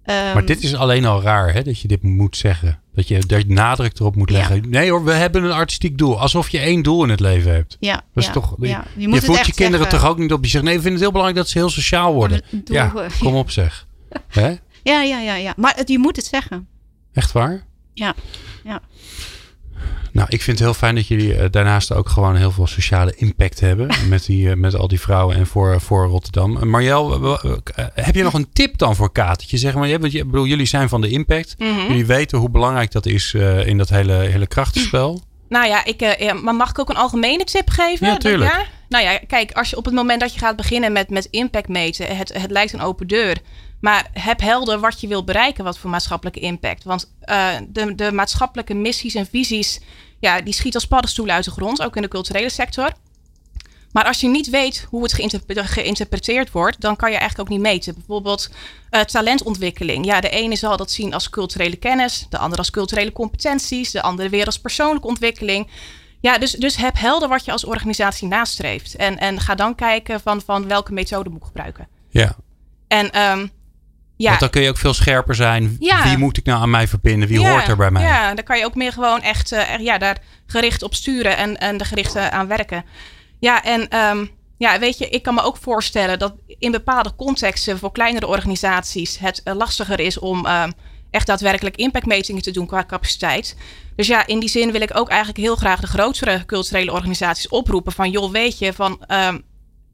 Ehm,
Maar dit is alleen al raar hè, dat je dit moet zeggen. Dat je, je nadruk erop moet
Ja.
leggen. Nee hoor, we hebben een artistiek doel. Alsof je één doel in het leven hebt.
ja,
Dat is
ja,
toch, je,
ja.
je
moet het
voert je kinderen
zeggen.
toch ook niet op. Je zegt nee, we vinden het heel belangrijk dat ze heel sociaal worden.
Doel,
Ja,
eh,
kom op zeg. Hè?
Ja, ja, ja, ja. Maar het, je moet het zeggen.
Echt waar?
Ja, ja.
Nou, ik vind het heel fijn dat jullie eh, daarnaast ook gewoon heel veel sociale impact hebben. met, die, eh, met al die vrouwen en voor, voor Rotterdam. Uh, Marjel, eh, heb je nog een tip dan voor Katertje? Zeg maar, je- want je- bedoel, jullie zijn van de impact.
Mhm.
Jullie weten hoe belangrijk dat is eh, in dat hele, hele krachtenspel.
Nou ja, ik, eh, ja, maar mag ik ook een algemene tip geven?
Ja, tuurlijk.
Ja? Nou ja, kijk, als je op het moment dat je gaat beginnen met, met impact meten, het, het lijkt een open deur. Maar heb helder wat je wilt bereiken, wat voor maatschappelijke impact. Want eh, de, de maatschappelijke missies en visies, ja, die schieten als paddenstoelen uit de grond, ook in de culturele sector. Maar als je niet weet hoe het geïnterpre- geïnterpreteerd wordt, dan kan je eigenlijk ook niet meten. Bijvoorbeeld eh, talentontwikkeling. Ja, de ene zal dat zien als culturele kennis, de andere als culturele competenties, de andere weer als persoonlijke ontwikkeling. Ja, dus, dus heb helder wat je als organisatie nastreeft. En, en ga dan kijken van, van welke methode moet ik gebruiken.
Ja.
En ehm, ja,
Want dan kun je ook veel scherper zijn.
Ja.
Wie moet ik nou aan mij verbinden? Wie
ja,
hoort er bij mij?
Ja, dan kan je ook meer gewoon echt eh, ja, daar gericht op sturen en, en er gericht eh, aan werken. Ja, en ehm, ja, weet je, ik kan me ook voorstellen dat in bepaalde contexten voor kleinere organisaties het eh, lastiger is om ehm, echt daadwerkelijk impactmetingen te doen qua capaciteit. Dus ja, in die zin wil ik ook eigenlijk heel graag de grotere culturele organisaties oproepen van joh, weet je, van ehm,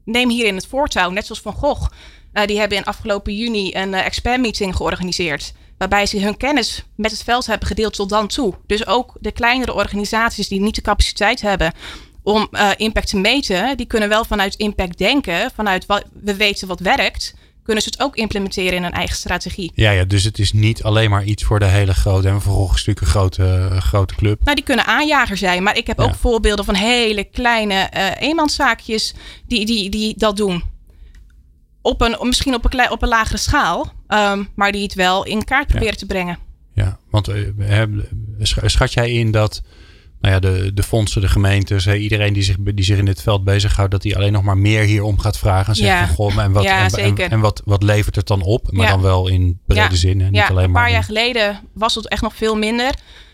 neem hierin het voortouw, net zoals Van Gogh. Eh, die hebben in afgelopen juni een uh, expertmeeting georganiseerd. waarbij ze hun kennis met het veld hebben gedeeld tot dan toe. Dus ook de kleinere organisaties die niet de capaciteit hebben om uh, impact te meten, die kunnen wel vanuit impact denken, vanuit wat we weten wat werkt, kunnen ze het ook implementeren in hun eigen strategie.
Ja, ja dus het is niet alleen maar iets voor de hele grote en vervolgens natuurlijk een grote, grote club.
Nou, die kunnen aanjager zijn, maar ik heb ook voorbeelden van hele kleine eenmanszaakjes die, die, die dat doen. Op een, misschien op een, op een lagere schaal, um, maar die het wel in kaart proberen
ja.
te brengen.
Ja, want uh, schat jij in dat nou ja, de, de fondsen, de gemeentes, iedereen die zich, die zich in dit veld bezighoudt, dat hij alleen nog maar meer hierom gaat vragen. En zegt
ja.
van goh, en, wat,
ja,
en, en, en, wat, wat levert het dan op? Maar dan wel in brede zin. En niet
ja,
alleen
een
maar
paar
in...
jaar geleden was het echt nog veel minder.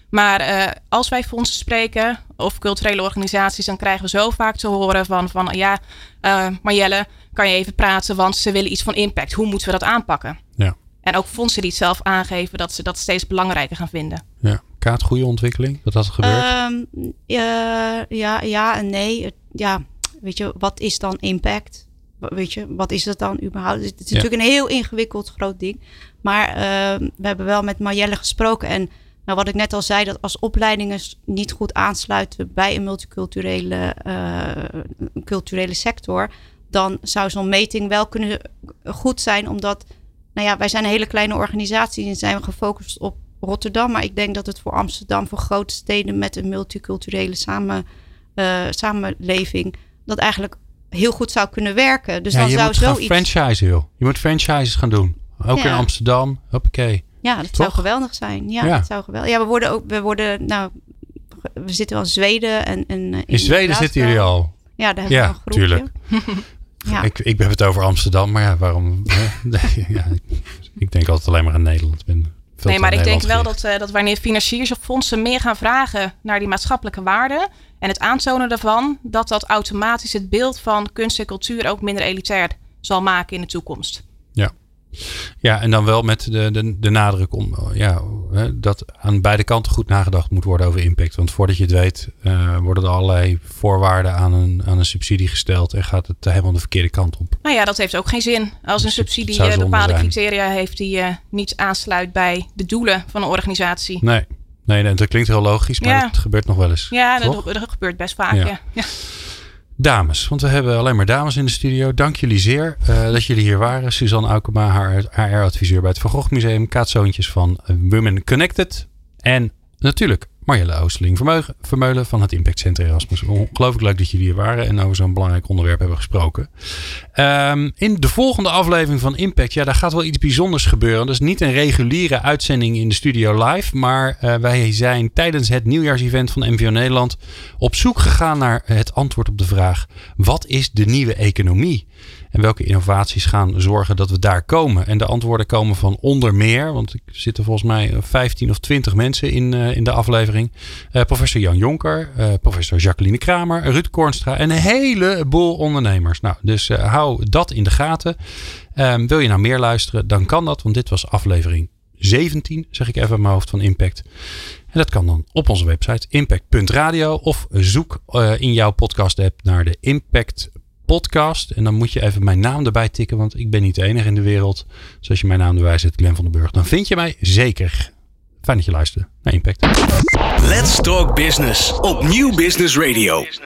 Maar uh, als wij fondsen spreken of culturele organisaties, dan krijgen we zo vaak te horen van, van ja, uh, Marjelle, kan je even praten, want ze willen iets van impact. Hoe moeten we dat aanpakken?
Ja.
En ook fondsen die het zelf aangeven dat ze dat steeds belangrijker gaan vinden.
Ja. Kaat, goede ontwikkeling dat dat gebeurt?
Um, ja, ja, ja en nee. Ja, weet je, wat is dan impact? Weet je, wat is het dan überhaupt? Het is ja. natuurlijk een heel ingewikkeld groot ding. Maar uh, we hebben wel met Marjelle gesproken. En nou, wat ik net al zei, dat als opleidingen niet goed aansluiten bij een multiculturele uh, culturele sector, dan zou zo'n meting wel kunnen goed zijn. Omdat, nou ja, wij zijn een hele kleine organisatie en zijn we gefocust op Rotterdam. Maar ik denk dat het voor Amsterdam, voor grote steden met een multiculturele samen, uh, samenleving, dat eigenlijk heel goed zou kunnen werken. Dus
ja,
dan
je
zou
moet
zoiets.
gaan franchise, joh. Je moet franchises gaan doen. Ook
Ja.
in Amsterdam. Hoppakee.
Ja, dat
Toch?
zou geweldig zijn. Ja,
Ja.
dat zou geweldig. Ja, we worden ook, we worden, nou, we zitten wel in Zweden en, en eh,
In Zweden zitten jullie al.
Ja, daar hebben
Ja,
we een groepje.
tuurlijk.
Ja.
Ik, ik heb het over Amsterdam, maar ja, waarom? ja, ik- denk altijd alleen maar aan Nederland. Ben
Nee, maar ik denk wel dat, eh, dat wanneer financiers of fondsen meer gaan vragen naar die maatschappelijke waarden en het aantonen daarvan, dat dat automatisch het beeld van kunst en cultuur ook minder elitair zal maken in de toekomst.
Ja, en dan wel met de, de, de nadruk om ja, hè, dat aan beide kanten goed nagedacht moet worden over impact. Want voordat je het weet, eh, worden er allerlei voorwaarden aan een, aan een subsidie gesteld en gaat het helemaal de verkeerde kant op.
Nou ja, dat heeft ook geen zin. Als een subsidie eh, bepaalde
zijn.
criteria heeft die eh, niet aansluit bij de doelen van een organisatie.
Nee, nee, nee dat klinkt heel logisch, maar
Ja.
dat gebeurt nog wel eens.
Ja, dat gebeurt best vaak.
Ja.
Ja.
Dames, want we hebben alleen maar dames in de studio. Dank jullie zeer eh, dat jullie hier waren. Suzanne Aukema, HR-adviseur bij het Van Gogh Museum. Kaat Zoontjes van Women Connected. En natuurlijk Marjelle Vermeugen- Vermeulen van het Impact Center Erasmus. Ongelooflijk leuk dat jullie hier waren en over zo'n belangrijk onderwerp hebben gesproken. Ehm, in de volgende aflevering van Impact, ja, daar gaat wel iets bijzonders gebeuren. Dat is niet een reguliere uitzending in de studio live, maar eh, wij zijn tijdens het nieuwjaarsevent van MVO Nederland op zoek gegaan naar het antwoord op de vraag: wat is de nieuwe economie? En welke innovaties gaan zorgen dat we daar komen? En de antwoorden komen van onder meer, want er zitten volgens mij 15 of 20 mensen in, eh, in de aflevering. Eh, professor Jan Jonker, eh, professor Jacqueline Kramer, Ruud Kornstra en een heleboel ondernemers. Nou, dus eh, hou dat in de gaten. Ehm, wil je nou meer luisteren, dan kan dat, want dit was aflevering 17, zeg ik even uit mijn hoofd van Impact. En dat kan dan op onze website impact.radio of zoek eh, in jouw podcast app naar de Impact podcast. En dan moet je even mijn naam erbij tikken, want ik ben niet de enige in de wereld. Dus als je mijn naam erbij zet, Glenn van den Burg, dan vind je mij zeker. Fijn dat je luistert naar Impact.
Let's Talk Business op Nieuw Business Radio.